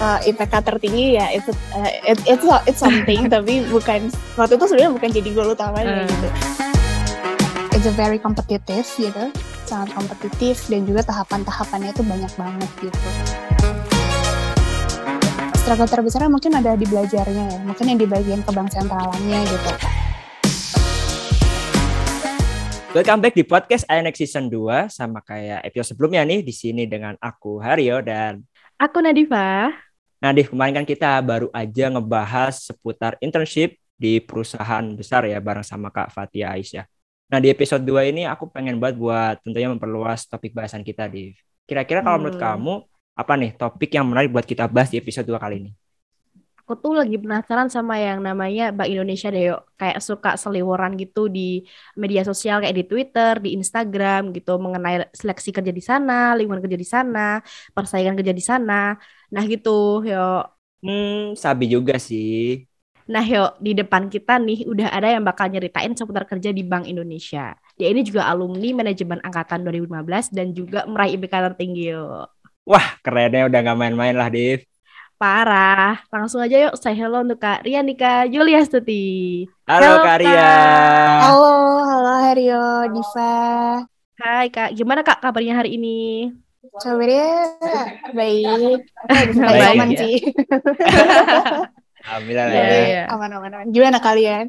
uh, IPK tertinggi ya itu uh, it, it's it's something tapi bukan waktu itu sebenarnya bukan jadi goal utamanya uh. gitu. It's a very competitive gitu, sangat kompetitif dan juga tahapan-tahapannya itu banyak banget gitu. Struggle terbesarnya mungkin ada di belajarnya ya, mungkin yang di bagian kebang sentralannya gitu. Welcome back di podcast INX Season 2 sama kayak episode sebelumnya nih di sini dengan aku Haryo dan aku Nadifa. Nah, di kemarin kan kita baru aja ngebahas seputar internship di perusahaan besar ya bareng sama Kak Fatia Aisyah. Nah, di episode 2 ini aku pengen buat buat tentunya memperluas topik bahasan kita di Kira-kira kalau hmm. menurut kamu apa nih topik yang menarik buat kita bahas di episode 2 kali ini? aku tuh lagi penasaran sama yang namanya Bank Indonesia deh yuk. Kayak suka seliweran gitu di media sosial kayak di Twitter, di Instagram gitu mengenai seleksi kerja di sana, lingkungan kerja di sana, persaingan kerja di sana. Nah gitu yuk. Hmm, sabi juga sih. Nah yuk, di depan kita nih udah ada yang bakal nyeritain seputar kerja di Bank Indonesia. Dia ini juga alumni manajemen angkatan 2015 dan juga meraih IPK tertinggi yuk. Wah, kerennya udah gak main-main lah, Div. Parah. Langsung aja yuk say hello untuk Kak Rian Nika Julia Stuti. Halo, halo Kak Rian. Halo, halo Haryo, Diva. Hai Kak, gimana Kak kabarnya hari ini? Kabarnya baik. baik, aman ya. sih. Alhamdulillah ya. ya. Aman, aman, aman. Gimana kalian?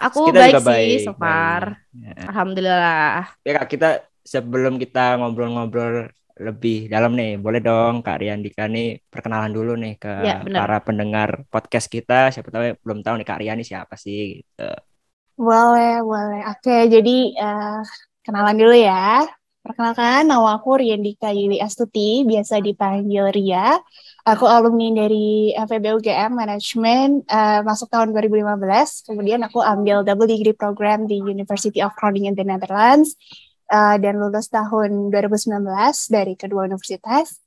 Aku kita baik sih baik, so far. Ya. Alhamdulillah. Ya Kak, kita sebelum kita ngobrol-ngobrol lebih dalam nih, boleh dong Kak Riandika nih perkenalan dulu nih ke ya, para pendengar podcast kita. Siapa tahu belum tahu nih Kak Riani siapa sih gitu. Boleh, boleh. Oke, jadi uh, kenalan dulu ya. Perkenalkan, nama aku Riandika Yuli Astuti, biasa dipanggil Ria. Aku alumni dari FEB UGM Management, uh, masuk tahun 2015. Kemudian aku ambil double degree program di University of Groningen the Netherlands uh, dan lulus tahun 2019 dari kedua universitas.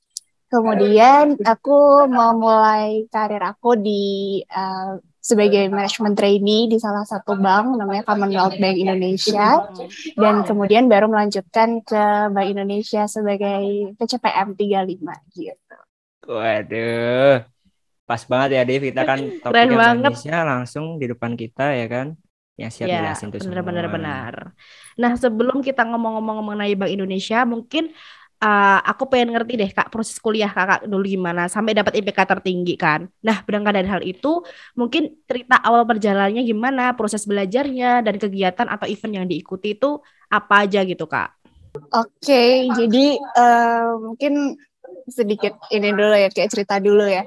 Kemudian aku mau mulai karir aku di uh, sebagai management trainee di salah satu bank namanya Commonwealth Bank Indonesia dan kemudian baru melanjutkan ke Bank Indonesia sebagai PCPM 35 gitu. Waduh. Pas banget ya Dev, kita kan topiknya Indonesia langsung di depan kita ya kan yang siap ya, jelasin tuh benar, Benar, benar. Nah sebelum kita ngomong-ngomong mengenai Bank Indonesia, mungkin uh, aku pengen ngerti deh kak proses kuliah kakak dulu gimana sampai dapat IPK tertinggi kan. Nah berdasarkan dari hal itu, mungkin cerita awal perjalanannya gimana, proses belajarnya dan kegiatan atau event yang diikuti itu apa aja gitu kak? Oke, okay, jadi uh, mungkin sedikit ini dulu ya kayak cerita dulu ya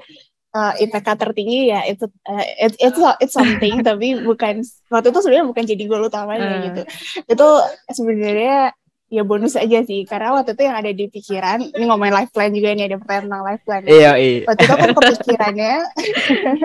uh, eh, IPK tertinggi ya itu uh, it, it's it's something tapi bukan waktu itu sebenarnya bukan jadi goal utamanya uh. gitu itu sebenarnya ya bonus aja sih karena waktu itu yang ada di pikiran ini ngomongin life plan juga nih ada pertanyaan tentang life plan iya iya waktu itu aku kepikirannya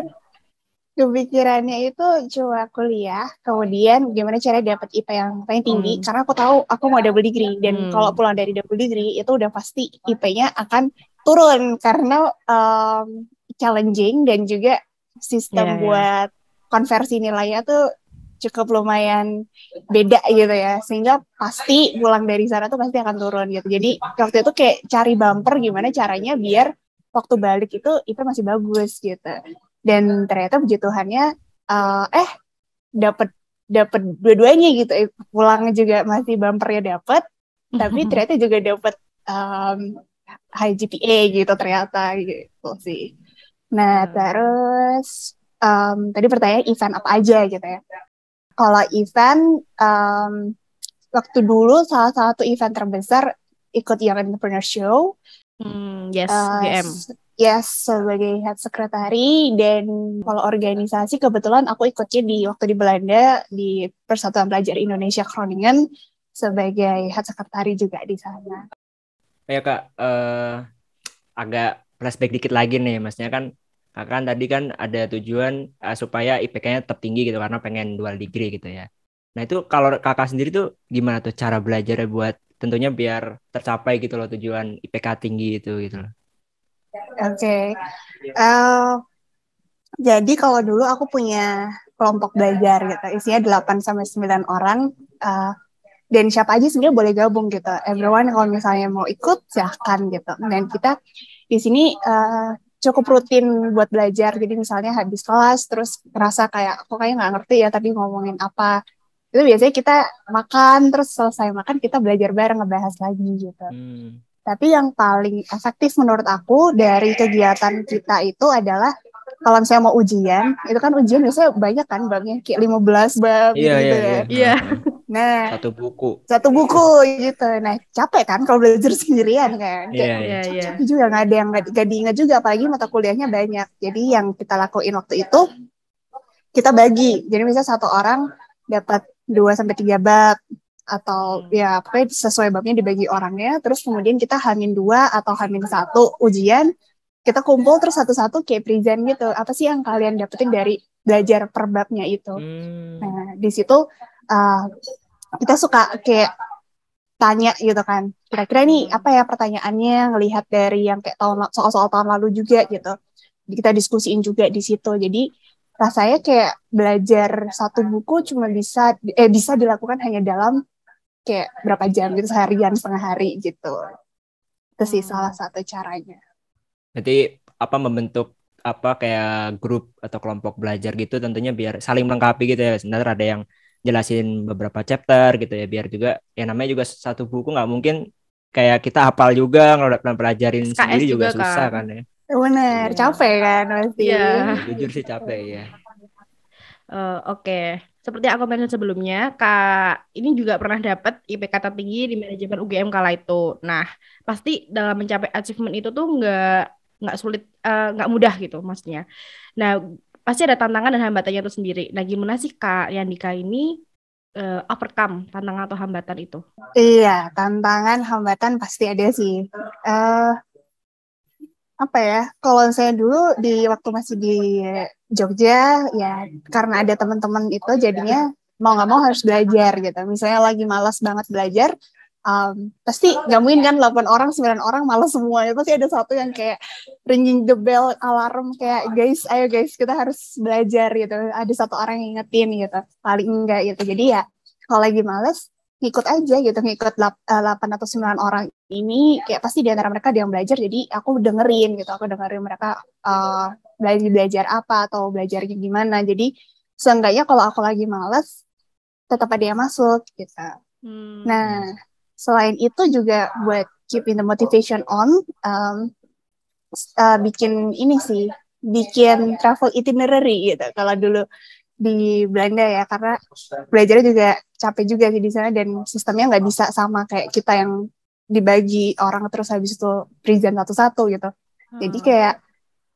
kepikirannya itu coba kuliah kemudian gimana cara dapat IPA yang paling tinggi hmm. karena aku tahu aku mau double degree dan hmm. kalau pulang dari double degree itu udah pasti IP-nya akan turun karena um, challenging dan juga sistem yeah, iya. buat yeah. konversi nilainya tuh cukup lumayan beda gitu ya. Sehingga pasti pulang dari sana tuh pasti akan turun gitu. Jadi waktu itu kayak cari bumper gimana caranya biar waktu balik itu IP masih bagus gitu. Dan ternyata puji Tuhannya uh, eh dapat dapat dua-duanya gitu. Pulang juga masih bumpernya dapat tapi ternyata juga dapat um, high GPA gitu ternyata gitu sih. Nah, terus um, tadi pertanyaan event apa aja gitu ya. Kalau event um, waktu dulu salah satu event terbesar ikut Young Entrepreneur Show. Hmm, yes, uh, GM. Yes, sebagai head secretary dan kalau organisasi kebetulan aku ikutnya di waktu di Belanda di Persatuan Pelajar Indonesia Groningen sebagai head secretary juga di sana. Ya kak, uh, agak flashback dikit lagi nih, maksudnya kan kan tadi kan ada tujuan uh, supaya IPK-nya tetap tinggi gitu karena pengen dual degree gitu ya. Nah itu kalau kakak sendiri tuh gimana tuh cara belajarnya buat tentunya biar tercapai gitu loh tujuan IPK tinggi itu gitu loh. Oke. Okay. Uh, eh, jadi kalau dulu aku punya kelompok belajar gitu, isinya 8 sampai 9 orang. Uh, dan siapa aja sebenarnya boleh gabung gitu. Everyone kalau misalnya mau ikut silahkan gitu. Dan kita di sini uh, cukup rutin buat belajar. Jadi misalnya habis kelas terus ngerasa kayak aku kayak nggak ngerti ya tadi ngomongin apa. Itu biasanya kita makan terus selesai makan kita belajar bareng ngebahas lagi gitu. Hmm. Tapi yang paling efektif menurut aku dari kegiatan kita itu adalah kalau saya mau ujian, itu kan ujian biasanya banyak kan babnya kayak 15 bab iya, gitu, iya, ya. Iya. Nah, satu buku. Satu buku gitu. Nah, capek kan kalau belajar sendirian kan. Iya, iya, iya. juga nggak ada yang nggak diingat juga apalagi mata kuliahnya banyak. Jadi yang kita lakuin waktu itu kita bagi. Jadi misalnya satu orang dapat 2 sampai tiga bab atau hmm. ya pokoknya sesuai babnya dibagi orangnya terus kemudian kita hamin dua atau hamin satu ujian kita kumpul terus satu-satu kayak present gitu apa sih yang kalian dapetin dari belajar per babnya itu hmm. nah di situ uh, kita suka kayak tanya gitu kan. Kira-kira nih hmm. apa ya pertanyaannya ngelihat dari yang kayak tahun soal-soal tahun lalu juga gitu. Kita diskusiin juga di situ. Jadi rasanya kayak belajar satu buku cuma bisa eh bisa dilakukan hanya dalam kayak berapa jam gitu seharian setengah hari gitu. Itu sih hmm. salah satu caranya. Jadi apa membentuk apa kayak grup atau kelompok belajar gitu tentunya biar saling melengkapi gitu ya. Sebenarnya ada yang jelasin beberapa chapter gitu ya biar juga ya namanya juga satu buku nggak mungkin kayak kita hafal juga kalau pelajarin SKS sendiri juga, juga susah kan, kan ya bener ya. capek kan pasti ya. jujur sih capek ya uh, oke okay seperti aku mention sebelumnya, Kak ini juga pernah dapat IPK tertinggi di manajemen UGM kala itu. Nah, pasti dalam mencapai achievement itu tuh nggak nggak sulit, uh, nggak mudah gitu maksudnya. Nah, pasti ada tantangan dan hambatannya itu sendiri. Nah, gimana sih Kak Yandika ini uh, overcome tantangan atau hambatan itu? Iya, tantangan, hambatan pasti ada sih. Uh, apa ya kalau saya dulu di waktu masih di Jogja ya karena ada teman-teman itu jadinya mau nggak mau harus belajar gitu misalnya lagi malas banget belajar um, pasti nggak mungkin kan 8 orang 9 orang malas semuanya. Pasti ada satu yang kayak ringing the bell alarm kayak guys ayo guys kita harus belajar gitu. Ada satu orang yang ingetin gitu paling enggak gitu. Jadi ya kalau lagi males ngikut aja gitu ngikut 8 eh, atau 9 orang ini kayak pasti di antara mereka ada yang belajar jadi aku dengerin gitu. Aku dengerin mereka uh, belajar belajar apa atau belajarnya gimana. Jadi seenggaknya kalau aku lagi males tetap ada yang masuk gitu. Hmm. nah selain itu juga buat keeping the motivation on um, uh, bikin ini sih bikin travel itinerary gitu kalau dulu di Belanda ya karena belajarnya juga capek juga sih di sana dan sistemnya nggak bisa sama kayak kita yang dibagi orang terus habis itu present satu-satu gitu. Hmm. Jadi kayak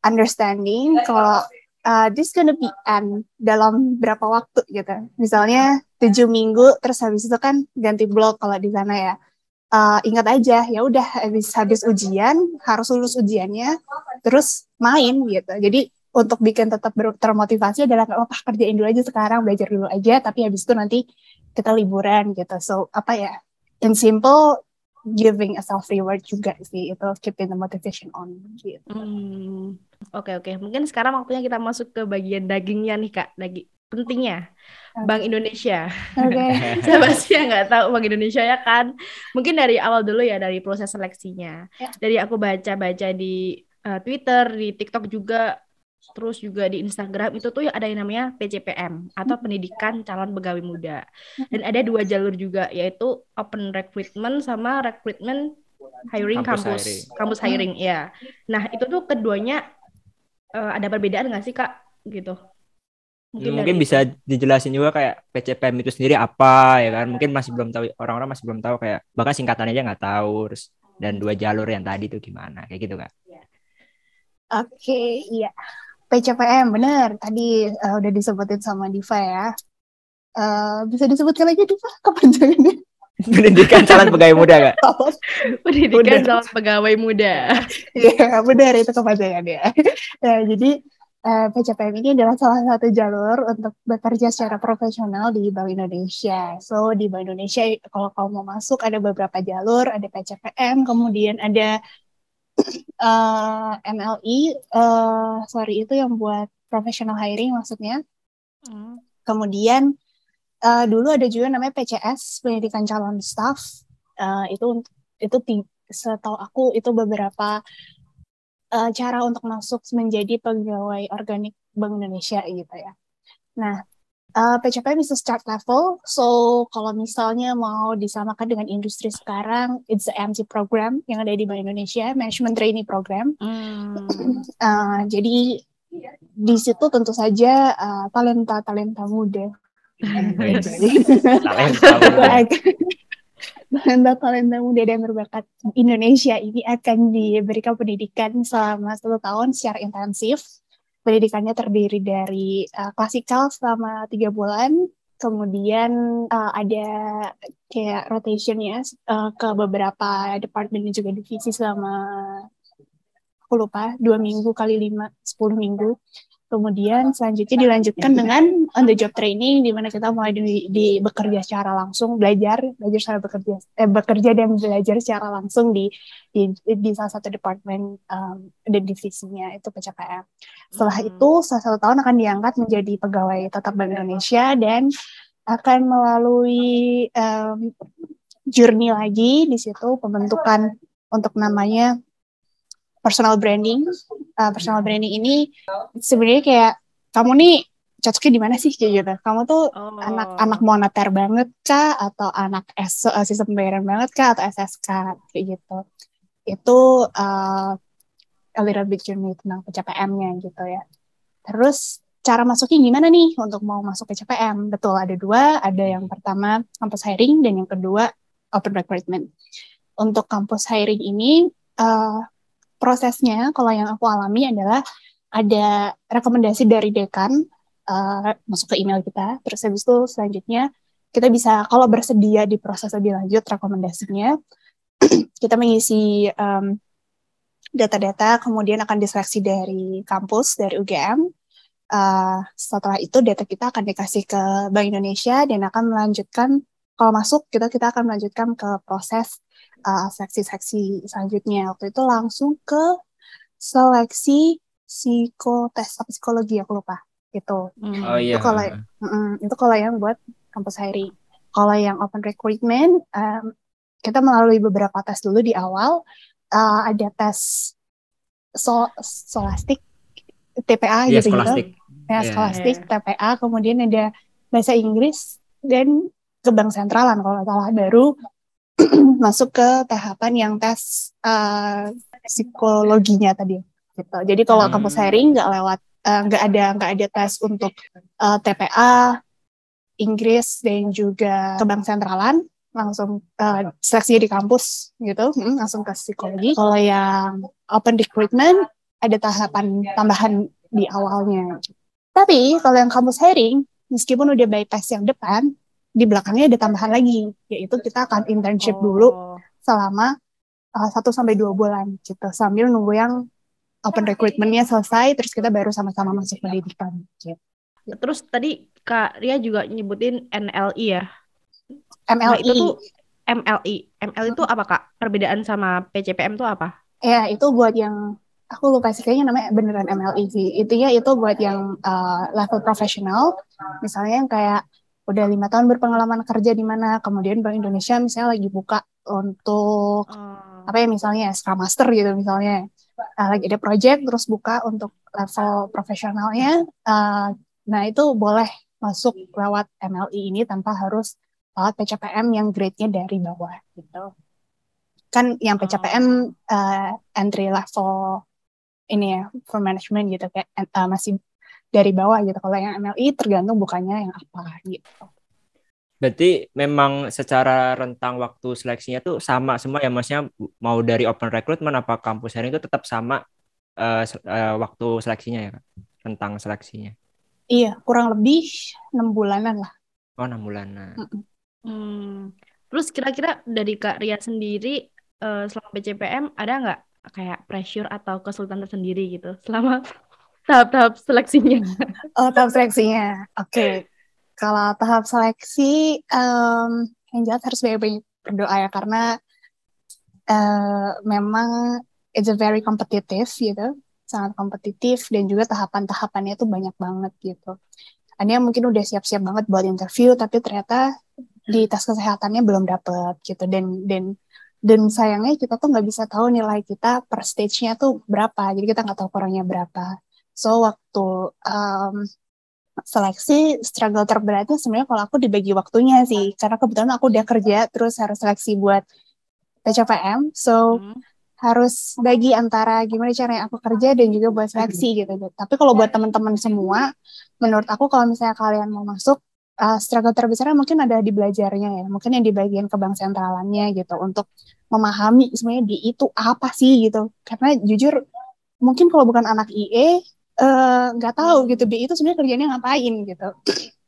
understanding kalau uh, this gonna be end dalam berapa waktu gitu. Misalnya tujuh minggu terus habis itu kan ganti blok kalau di sana ya. Uh, ingat aja ya udah habis habis ujian harus lulus ujiannya terus main gitu. Jadi untuk bikin tetap termotivasi adalah nggak apa kerjain dulu aja sekarang belajar dulu aja tapi habis itu nanti kita liburan gitu so apa ya in simple giving a self reward juga sih itu keeping the motivation on gitu. Hmm, oke oke mungkin sekarang waktunya kita masuk ke bagian dagingnya nih kak daging pentingnya. Bank Indonesia. Oke. Okay. Saya pasti nggak tahu Bank Indonesia ya kan. Mungkin dari awal dulu ya dari proses seleksinya. Yeah. Dari aku baca-baca di uh, Twitter, di TikTok juga terus juga di Instagram itu tuh ada yang namanya PCPM atau pendidikan calon pegawai muda dan ada dua jalur juga yaitu open recruitment sama recruitment hiring kampus kampus hiring, kampus hiring ya nah itu tuh keduanya uh, ada perbedaan nggak sih kak? Gitu. Mungkin, mungkin bisa dijelasin juga kayak PCPM itu sendiri apa ya kan? Mungkin masih belum tahu orang-orang masih belum tahu kayak bahkan singkatannya aja nggak tahu terus dan dua jalur yang tadi itu gimana kayak gitu kak. Oke, okay, iya. PCPM bener. Tadi uh, udah disebutin sama Diva ya. Uh, bisa disebutkan lagi Diva? Kepanjangannya? Pendidikan calon pegawai muda gak? Pendidikan calon pegawai muda. Iya benar itu kepanjangannya. nah, jadi uh, eh, PCPM ini adalah salah satu jalur untuk bekerja secara profesional di Bank Indonesia. So di Bank Indonesia kalau kamu mau masuk ada beberapa jalur, ada PCPM, kemudian ada uh, MLI, uh, sorry itu yang buat professional hiring maksudnya. Hmm. Kemudian uh, dulu ada juga namanya PCS pendidikan calon staff. Uh, itu itu setahu aku itu beberapa uh, cara untuk masuk menjadi pegawai organik Bank Indonesia gitu ya. Nah, uh, PCPM itu start level. So kalau misalnya mau disamakan dengan industri sekarang, it's the MC program yang ada di Bank Indonesia, Management Trainee Program. Mm. uh, jadi di situ tentu saja uh, talenta talenta muda. talenta talenta muda dan berbakat Indonesia ini akan diberikan pendidikan selama satu tahun secara intensif. Pendidikannya terdiri dari uh, klasikal selama tiga bulan, kemudian uh, ada kayak rotationnya uh, ke beberapa departemen dan juga divisi selama aku lupa dua minggu kali lima sepuluh minggu Kemudian selanjutnya dilanjutkan dengan on the job training di mana kita mulai di, di bekerja secara langsung, belajar, belajar secara bekerja, eh, bekerja dan belajar secara langsung di di, di salah satu departemen um, dan divisinya itu PCPM. Setelah hmm. itu setelah satu tahun akan diangkat menjadi pegawai tetap Bank Indonesia dan akan melalui um, journey lagi di situ pembentukan untuk namanya personal branding. Uh, personal branding ini sebenarnya kayak kamu nih cocoknya di mana sih kayak gitu. Kamu tuh oh. anak anak moneter banget kah atau anak S, uh, sistem pembayaran banget kah atau SSK kayak gitu. Itu uh, a little bit journey tentang PCPM-nya gitu ya. Terus cara masuknya gimana nih untuk mau masuk ke CPM? Betul, ada dua. Ada yang pertama kampus hiring dan yang kedua open recruitment. Untuk kampus hiring ini, uh, prosesnya kalau yang aku alami adalah ada rekomendasi dari dekan uh, masuk ke email kita. Terus habis itu selanjutnya kita bisa kalau bersedia di proses lebih lanjut rekomendasinya kita mengisi um, data-data kemudian akan diseleksi dari kampus dari UGM uh, setelah itu data kita akan dikasih ke Bank Indonesia dan akan melanjutkan kalau masuk kita kita akan melanjutkan ke proses uh, seksi-seksi selanjutnya. Waktu itu langsung ke seleksi psikotes apa psikologi aku lupa. Itu hmm. oh, iya. itu kalau mm, itu kalau yang buat kampus hiring kalau yang open recruitment um, kita melalui beberapa tes dulu di awal. Uh, ada tes so solastik TPA yeah, gitu gitu ya yeah. skolastik TPA kemudian ada bahasa Inggris dan ke bank sentralan kalau salah. Baru masuk ke tahapan yang tes uh, psikologinya tadi gitu. Jadi kalau hmm. kampus sharing nggak lewat eh, nggak uh, ada nggak ada tes untuk uh, eh, TPA, Inggris dan juga ke bank sentralan langsung uh, seleksi di kampus gitu hmm, langsung ke psikologi. Kalau yang open recruitment ada tahapan tambahan di awalnya. Tapi kalau yang kampus sharing meskipun udah bypass yang depan di belakangnya ada tambahan lagi yaitu kita akan internship oh. dulu selama uh, satu sampai dua bulan gitu sambil nunggu yang open recruitmentnya selesai terus kita baru sama-sama masuk pendidikan gitu. Terus tadi Kak Ria juga nyebutin NLI ya. MLI. Nah, itu tuh MLI. MLI itu apa Kak? Perbedaan sama PCPM itu apa? Ya, itu buat yang aku lupa sih kayaknya namanya beneran MLI sih. Itu ya itu buat yang uh, level profesional. Misalnya yang kayak udah lima tahun berpengalaman kerja di mana kemudian Bank Indonesia misalnya lagi buka untuk hmm. apa ya misalnya Scrum Master gitu misalnya uh, lagi ada project terus buka untuk level profesionalnya uh, nah itu boleh masuk lewat MLI ini tanpa harus lewat PCPM yang grade-nya dari bawah gitu kan yang PCPM uh, oh. entry level ini ya for management gitu kayak uh, masih dari bawah gitu. Kalau yang MLI tergantung bukannya yang apa gitu. Berarti memang secara rentang waktu seleksinya tuh sama semua ya maksudnya mau dari open recruitment apa kampus hari itu tetap sama uh, uh, waktu seleksinya ya rentang seleksinya. Iya, kurang lebih enam bulanan lah. Oh, enam bulanan. Hmm. Terus kira-kira dari Kak Ria sendiri uh, selama BCPM ada nggak kayak pressure atau kesulitan tersendiri gitu selama tahap-tahap seleksinya. Oh, tahap seleksinya. Oke. Okay. Kalau tahap seleksi, um, yang jelas harus banyak-banyak berdoa ya, karena uh, memang it's a very competitive gitu, sangat kompetitif dan juga tahapan-tahapannya itu banyak banget gitu. Ania mungkin udah siap-siap banget buat interview, tapi ternyata di tes kesehatannya belum dapet gitu dan dan dan sayangnya kita tuh nggak bisa tahu nilai kita per stage-nya tuh berapa jadi kita nggak tahu kurangnya berapa so waktu um, seleksi struggle terberatnya sebenarnya kalau aku dibagi waktunya sih karena kebetulan aku udah kerja terus harus seleksi buat PCPM so hmm. harus bagi antara gimana caranya aku kerja dan juga buat seleksi gitu tapi kalau buat teman-teman semua menurut aku kalau misalnya kalian mau masuk uh, struggle terbesarnya mungkin ada di belajarnya ya, mungkin yang di bagian kebang sentralannya gitu untuk memahami sebenarnya di itu apa sih gitu. Karena jujur mungkin kalau bukan anak IE nggak uh, tahu gitu BI itu sebenarnya kerjanya ngapain gitu.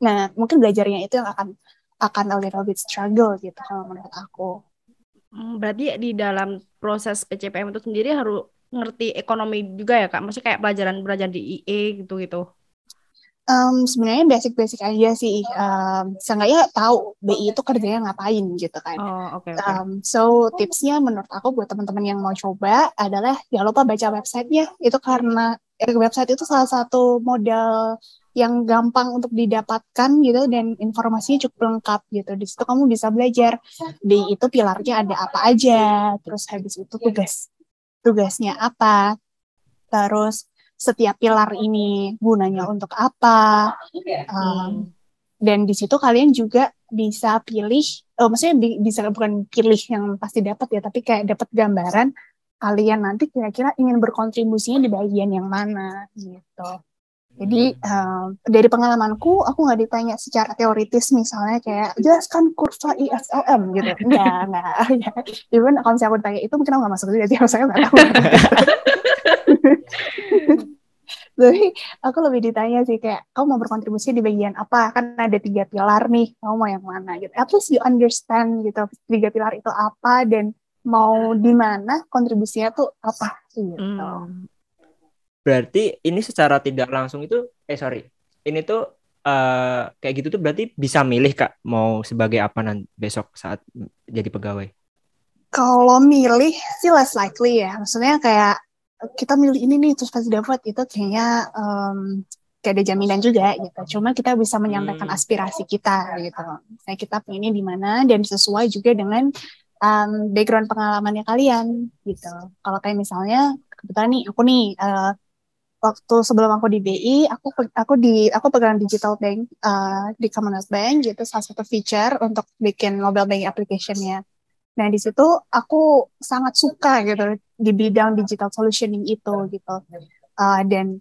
Nah mungkin belajarnya itu yang akan akan a little bit struggle gitu kalau menurut aku. Hmm, berarti di dalam proses PCPM itu sendiri harus ngerti ekonomi juga ya kak? Maksudnya kayak pelajaran pelajaran di IE gitu gitu. Um, sebenarnya basic-basic aja sih. Um, seenggaknya tahu BI itu kerjanya ngapain gitu kan. Oh, okay, okay. Um, so tipsnya menurut aku buat teman-teman yang mau coba adalah jangan lupa baca websitenya. Itu karena eh, website itu salah satu modal yang gampang untuk didapatkan gitu dan informasinya cukup lengkap gitu. Di situ kamu bisa belajar BI itu pilarnya ada apa aja, terus habis itu tugas tugasnya apa, terus setiap pilar ini gunanya untuk apa um, dan di situ kalian juga bisa pilih oh, maksudnya bi bisa bukan pilih yang pasti dapat ya tapi kayak dapat gambaran kalian nanti kira-kira ingin berkontribusinya di bagian yang mana gitu. Jadi um, dari pengalamanku aku nggak ditanya secara teoritis misalnya kayak jelaskan kurva ISLM gitu. Enggak enggak ya even kalau misalnya aku ditanya itu mungkin aku nggak masuk juga sih saya nggak tahu. Jadi aku lebih ditanya sih kayak kamu mau berkontribusi di bagian apa? Kan ada tiga pilar nih, kamu mau yang mana? Gitu. At least you understand gitu tiga pilar itu apa dan mau di mana kontribusinya tuh apa gitu. Hmm. Berarti ini secara tidak langsung itu eh sorry. Ini tuh uh, kayak gitu tuh berarti bisa milih Kak mau sebagai apa nanti besok saat jadi pegawai. Kalau milih sih less likely ya. Maksudnya kayak kita milih ini nih terus pasti dapat itu kayaknya um, kayak ada jaminan juga gitu. Cuma kita bisa menyampaikan hmm. aspirasi kita gitu. Saya kita pengennya di mana dan sesuai juga dengan um, background pengalamannya kalian gitu. Kalau kayak misalnya kebetulan nih aku nih uh, waktu sebelum aku di BI, aku aku di aku pegang digital bank uh, di Commonwealth Bank gitu salah satu feature untuk bikin mobile banking application-nya. Nah, di situ aku sangat suka gitu di bidang digital solutioning itu gitu. Uh, dan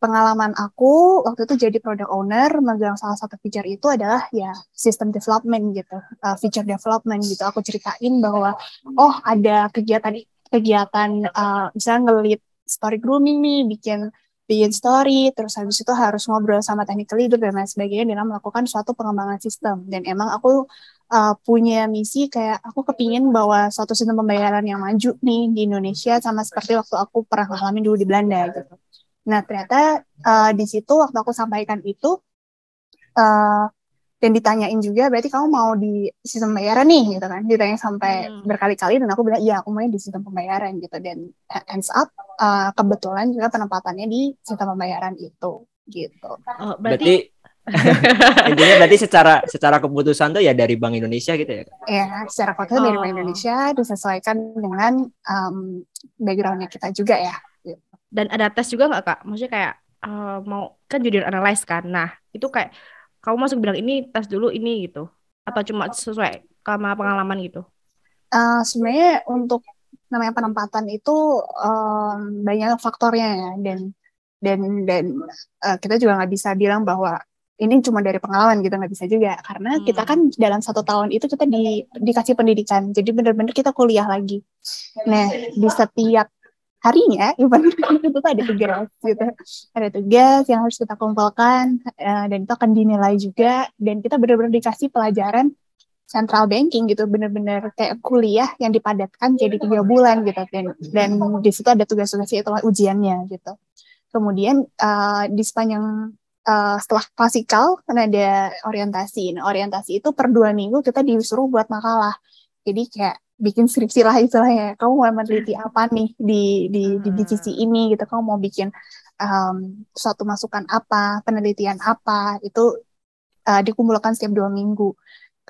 pengalaman aku waktu itu jadi product owner megang salah satu feature itu adalah ya system development gitu, uh, feature development gitu. Aku ceritain bahwa oh ada kegiatan kegiatan uh, misalnya ngelit story grooming nih, bikin bikin story, terus habis itu harus ngobrol sama technical leader dan lain sebagainya dalam melakukan suatu pengembangan sistem. Dan emang aku uh, punya misi kayak aku kepingin bahwa suatu sistem pembayaran yang maju nih di Indonesia sama seperti waktu aku pernah ngalamin dulu di Belanda gitu. Nah ternyata uh, di situ waktu aku sampaikan itu uh, dan ditanyain juga berarti kamu mau di sistem pembayaran nih gitu kan ditanya sampai hmm. berkali-kali dan aku bilang iya aku mau di sistem pembayaran gitu dan hands up uh, kebetulan juga penempatannya di sistem pembayaran itu gitu oh, berarti, berarti intinya berarti secara secara keputusan tuh ya dari Bank Indonesia gitu ya ya secara keputusan oh. dari Bank oh. Indonesia disesuaikan dengan um, backgroundnya kita juga ya. Dan ada tes juga nggak kak? Maksudnya kayak uh, mau kan judul analyze kan. Nah itu kayak kamu masuk bilang ini tes dulu ini gitu. Atau cuma sesuai sama pengalaman gitu? Uh, sebenarnya untuk namanya penempatan itu um, banyak faktornya ya. Dan dan dan uh, kita juga nggak bisa bilang bahwa ini cuma dari pengalaman gitu. Nggak bisa juga. Karena hmm. kita kan dalam satu tahun itu kita di dikasih pendidikan. Jadi benar-benar kita kuliah lagi. Nah di setiap harinya even itu tuh ada tugas gitu. Ada tugas yang harus kita kumpulkan uh, dan itu akan dinilai juga. Dan kita benar-benar dikasih pelajaran central banking gitu benar-benar kayak kuliah yang dipadatkan jadi tiga bulan gitu. Dan dan di situ ada tugas-tugasnya itu ujiannya gitu. Kemudian uh, di sepanjang uh, setelah klasikal kan ada orientasi. Nah orientasi itu per dua minggu kita disuruh buat makalah. Jadi kayak bikin skripsi lah istilahnya kamu mau meneliti apa nih di di di divisi hmm. ini gitu kamu mau bikin um, suatu masukan apa penelitian apa itu uh, dikumpulkan setiap dua minggu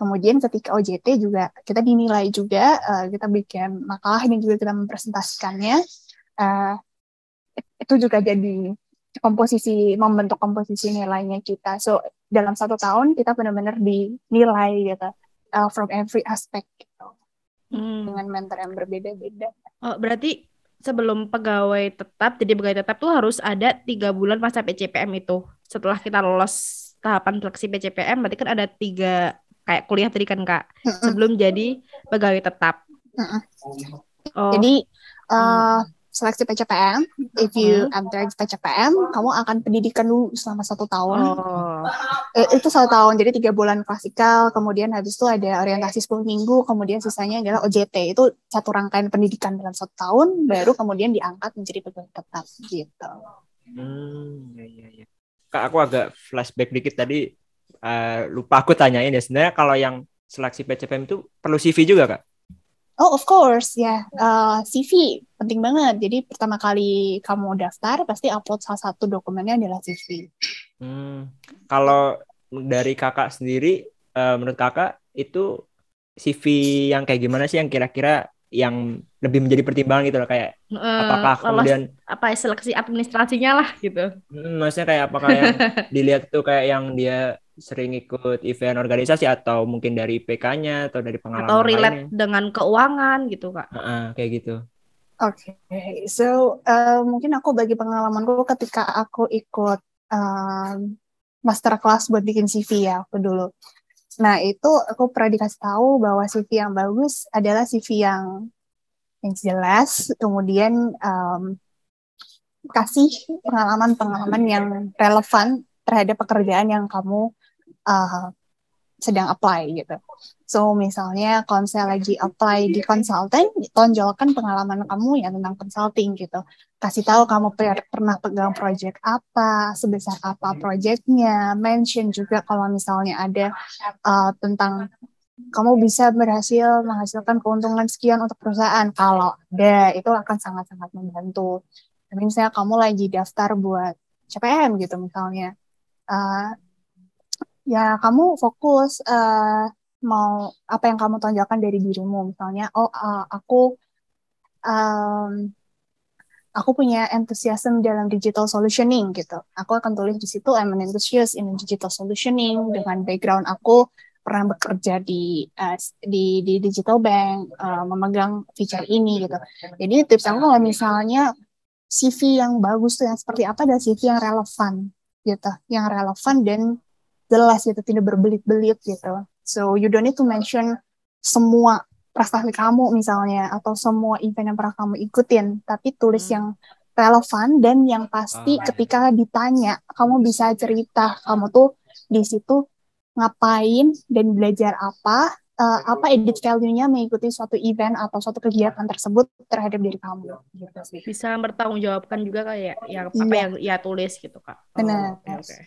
Kemudian ketika OJT juga kita dinilai juga, uh, kita bikin makalah dan juga kita mempresentasikannya. Uh, itu juga jadi komposisi membentuk komposisi nilainya kita. So dalam satu tahun kita benar-benar dinilai gitu uh, from every aspect gitu. Hmm. dengan mentor yang berbeda-beda. Oh berarti sebelum pegawai tetap jadi pegawai tetap tuh harus ada tiga bulan masa PCPM itu. Setelah kita lolos tahapan seleksi PCPM berarti kan ada tiga kayak kuliah tadi kan kak sebelum jadi pegawai tetap. Oh. Jadi uh, seleksi PCPM, if you enter PCPM, kamu akan pendidikan dulu selama satu tahun. Oh. Eh, itu satu tahun, jadi tiga bulan klasikal, kemudian habis itu ada orientasi 10 minggu, kemudian sisanya adalah OJT. Itu satu rangkaian pendidikan dalam satu tahun, baru kemudian diangkat menjadi pegawai tetap gitu. Hmm, ya, ya, ya. Kak, aku agak flashback dikit tadi, uh, lupa aku tanyain ya. Sebenarnya kalau yang seleksi PCPM itu perlu CV juga, Kak? Oh, of course, ya. Yeah. Uh, CV penting banget. Jadi pertama kali kamu daftar, pasti upload salah satu dokumennya adalah CV. Hmm. Kalau dari kakak sendiri, uh, menurut kakak itu CV yang kayak gimana sih yang kira-kira yang lebih menjadi pertimbangan gitu loh kayak uh, apakah kemudian apa seleksi administrasinya lah gitu. Hmm, maksudnya kayak apakah yang dilihat tuh kayak yang dia sering ikut event organisasi atau mungkin dari PK-nya atau dari pengalaman atau relate lainnya. dengan keuangan gitu kak? Uh -uh, kayak gitu. Oke, okay. so uh, mungkin aku bagi pengalamanku ketika aku ikut um, master class buat bikin CV ya aku dulu. Nah itu aku pernah dikasih tahu bahwa CV yang bagus adalah CV yang yang jelas, kemudian um, kasih pengalaman-pengalaman yang relevan terhadap pekerjaan yang kamu uh, sedang apply gitu. So misalnya kalau misalnya lagi apply di konsultan, tonjolkan pengalaman kamu ya tentang consulting gitu. Kasih tahu kamu per pernah pegang project apa, sebesar apa projectnya, mention juga kalau misalnya ada uh, tentang kamu bisa berhasil menghasilkan keuntungan sekian untuk perusahaan. Kalau ada, itu akan sangat-sangat membantu. Tapi misalnya kamu lagi daftar buat CPM gitu misalnya, uh, ya kamu fokus uh, mau apa yang kamu tonjolkan dari dirimu. Misalnya oh uh, aku um, aku punya enthusiasm dalam digital solutioning gitu. Aku akan tulis di situ I'm an enthusiast in digital solutioning. Dengan background aku pernah bekerja di uh, di di digital bank uh, memegang feature ini gitu. Jadi tips aku kalau misalnya CV yang bagus tuh yang seperti apa dan CV yang relevan gitu. Yang relevan dan jelas gitu, tidak berbelit-belit gitu. So you don't need to mention semua prestasi kamu misalnya atau semua event yang pernah kamu ikutin, tapi tulis hmm. yang relevan dan yang pasti oh. ketika ditanya kamu bisa cerita kamu tuh di situ ngapain dan belajar apa, uh, apa edit value-nya mengikuti suatu event atau suatu kegiatan tersebut terhadap diri kamu. Gitu sih. Bisa bertanggungjawabkan juga kayak ya apa yeah. yang ia tulis gitu kak. Benar. Oh, okay, okay.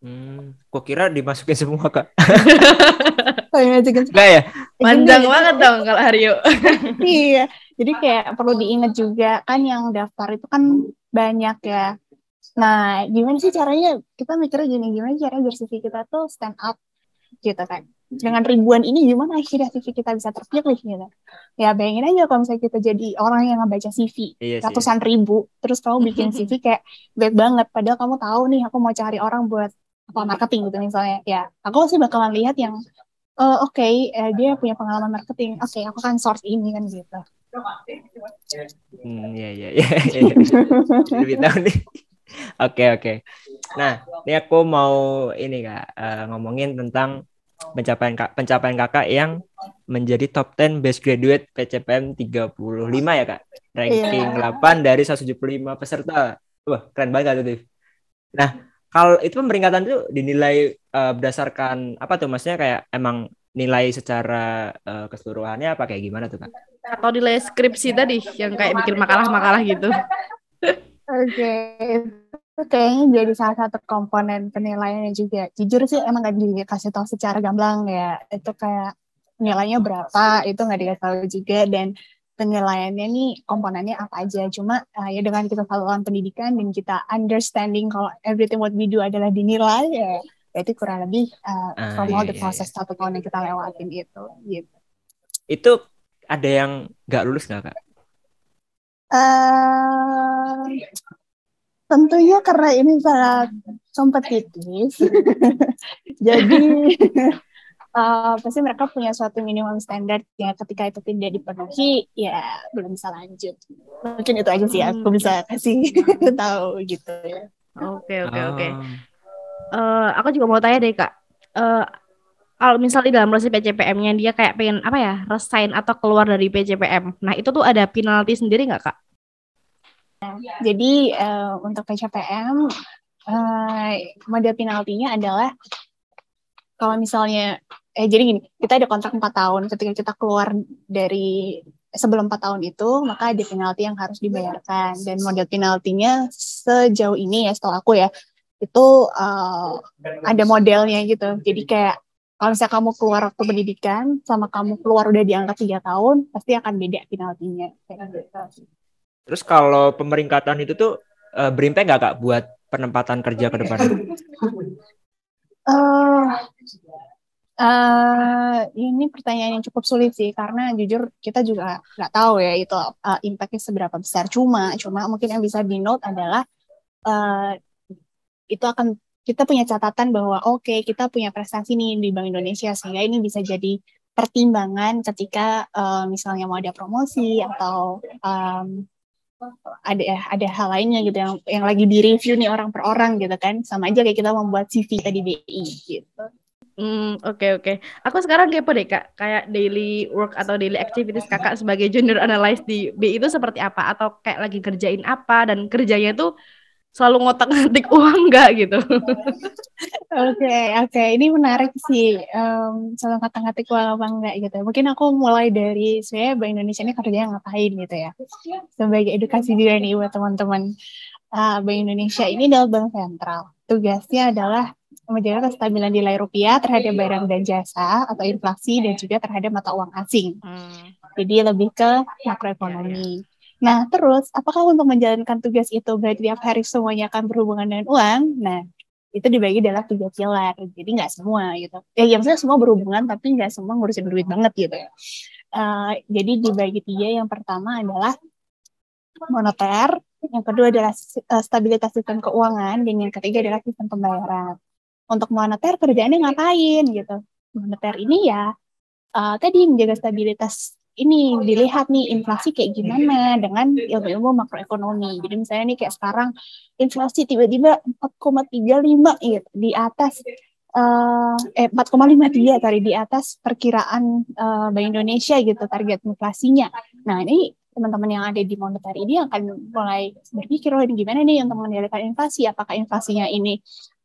Hmm, kok kira dimasukin semua kak? oh, Enggak ya? Panjang banget dong kalau Haryo. iya, jadi kayak perlu diingat juga kan yang daftar itu kan banyak ya. Nah, gimana sih caranya? Kita mikirnya gini, gimana cara biar CV kita tuh stand up gitu kan? Dengan ribuan ini gimana akhirnya CV kita bisa terpilih gitu? Ya bayangin aja kalau misalnya kita jadi orang yang ngebaca CV iya ratusan ribu, terus kamu bikin CV kayak baik banget, padahal kamu tahu nih aku mau cari orang buat apa marketing gitu misalnya. Ya aku sih bakalan lihat yang uh, oke okay, eh, dia punya pengalaman marketing. Oke okay, aku kan source ini kan gitu. Hmm ya ya ya, lebih tahu nih. Oke oke. Nah ini aku mau ini kak uh, ngomongin tentang pencapaian kak pencapaian kakak yang menjadi top 10 best graduate PCPM 35 ya kak? Ranking yeah. 8 dari 175 peserta. Wah keren banget tuh nah kalau itu peringatan itu dinilai uh, berdasarkan apa tuh maksudnya kayak emang nilai secara uh, keseluruhannya apa kayak gimana tuh kak? Atau nilai skripsi tadi yang kayak bikin makalah-makalah gitu? Oke, okay. kayaknya jadi salah satu komponen penilaiannya juga. Jujur sih emang gak dikasih tahu secara gamblang ya. Itu kayak nilainya berapa itu nggak dikasih tahu juga dan penilaiannya nih komponennya apa aja. Cuma uh, ya dengan kita melakukan pendidikan dan kita understanding kalau everything what we do adalah dinilai ya Berarti kurang lebih uh, ah, from iya, all the iya, process iya. satu tahun yang kita lewatin itu gitu. Itu ada yang nggak lulus nggak kak? Uh, tentunya karena ini sangat kompetitif, jadi uh, pasti mereka punya suatu minimum standar ya ketika itu tidak dipenuhi ya belum bisa lanjut. Mungkin itu aja sih aku hmm. bisa kasih tahu gitu ya. Oke oke oke. Eh, aku juga mau tanya deh kak. Uh, kalau misalnya dalam proses PCPM-nya dia kayak pengen apa ya resign atau keluar dari PCPM, nah itu tuh ada penalti sendiri nggak kak? Jadi uh, untuk PCPM uh, model penaltinya adalah kalau misalnya eh jadi gini kita ada kontrak empat tahun ketika kita keluar dari sebelum empat tahun itu maka ada penalti yang harus dibayarkan dan model penaltinya sejauh ini ya setelah aku ya itu uh, ada modelnya gitu jadi kayak kalau misalnya kamu keluar waktu pendidikan sama kamu keluar udah diangkat tiga tahun pasti akan beda penaltinya gitu. Terus kalau pemeringkatan itu tuh uh, nggak kak buat penempatan kerja ke depan? uh, uh, ini pertanyaan yang cukup sulit sih karena jujur kita juga nggak tahu ya itu uh, impactnya seberapa besar. Cuma cuma mungkin yang bisa di note adalah uh, itu akan kita punya catatan bahwa oke okay, kita punya prestasi nih di Bank Indonesia sehingga ini bisa jadi pertimbangan ketika uh, misalnya mau ada promosi atau um, ada ada hal lainnya gitu yang yang lagi di review nih orang per orang gitu kan sama aja kayak kita membuat CV tadi BI gitu. Hmm, oke okay, oke. Okay. Aku sekarang kepo deh Kak, kayak daily work atau daily activities Kakak sebagai junior analyst di BI itu seperti apa atau kayak lagi kerjain apa dan kerjanya tuh selalu ngotak-ngatik uang nggak gitu? Oke, oke. Okay. Ini menarik sih. Um, selalu ngotak-ngatik uang apa enggak gitu. Mungkin aku mulai dari saya Bank Indonesia ini kerjanya ngapain gitu ya. Sebagai edukasi juga nih buat teman-teman. Uh, Bank Indonesia ini adalah bank sentral. Tugasnya adalah menjaga kestabilan nilai rupiah terhadap barang dan jasa atau inflasi dan juga terhadap mata uang asing. Hmm. Jadi lebih ke makroekonomi. Nah, terus apakah untuk menjalankan tugas itu berarti tiap hari semuanya akan berhubungan dengan uang? Nah, itu dibagi dalam tiga pilar. Jadi nggak semua gitu. Ya, ya maksudnya semua berhubungan, tapi nggak semua ngurusin duit banget gitu ya. Uh, jadi dibagi tiga. Yang pertama adalah moneter, yang kedua adalah uh, stabilitas sistem keuangan, dan yang ketiga adalah sistem pembayaran. Untuk moneter kerjaannya ngapain gitu? Moneter ini ya uh, tadi menjaga stabilitas ini dilihat nih inflasi kayak gimana dengan ilmu-ilmu makroekonomi. Jadi misalnya nih kayak sekarang inflasi tiba-tiba 4,35 gitu di atas uh, eh 4,53 tadi di atas perkiraan uh, Bank Indonesia gitu target inflasinya. Nah, ini teman-teman yang ada di moneter ini akan mulai berpikir oh ini gimana nih untuk mengendalikan inflasi? Apakah inflasinya ini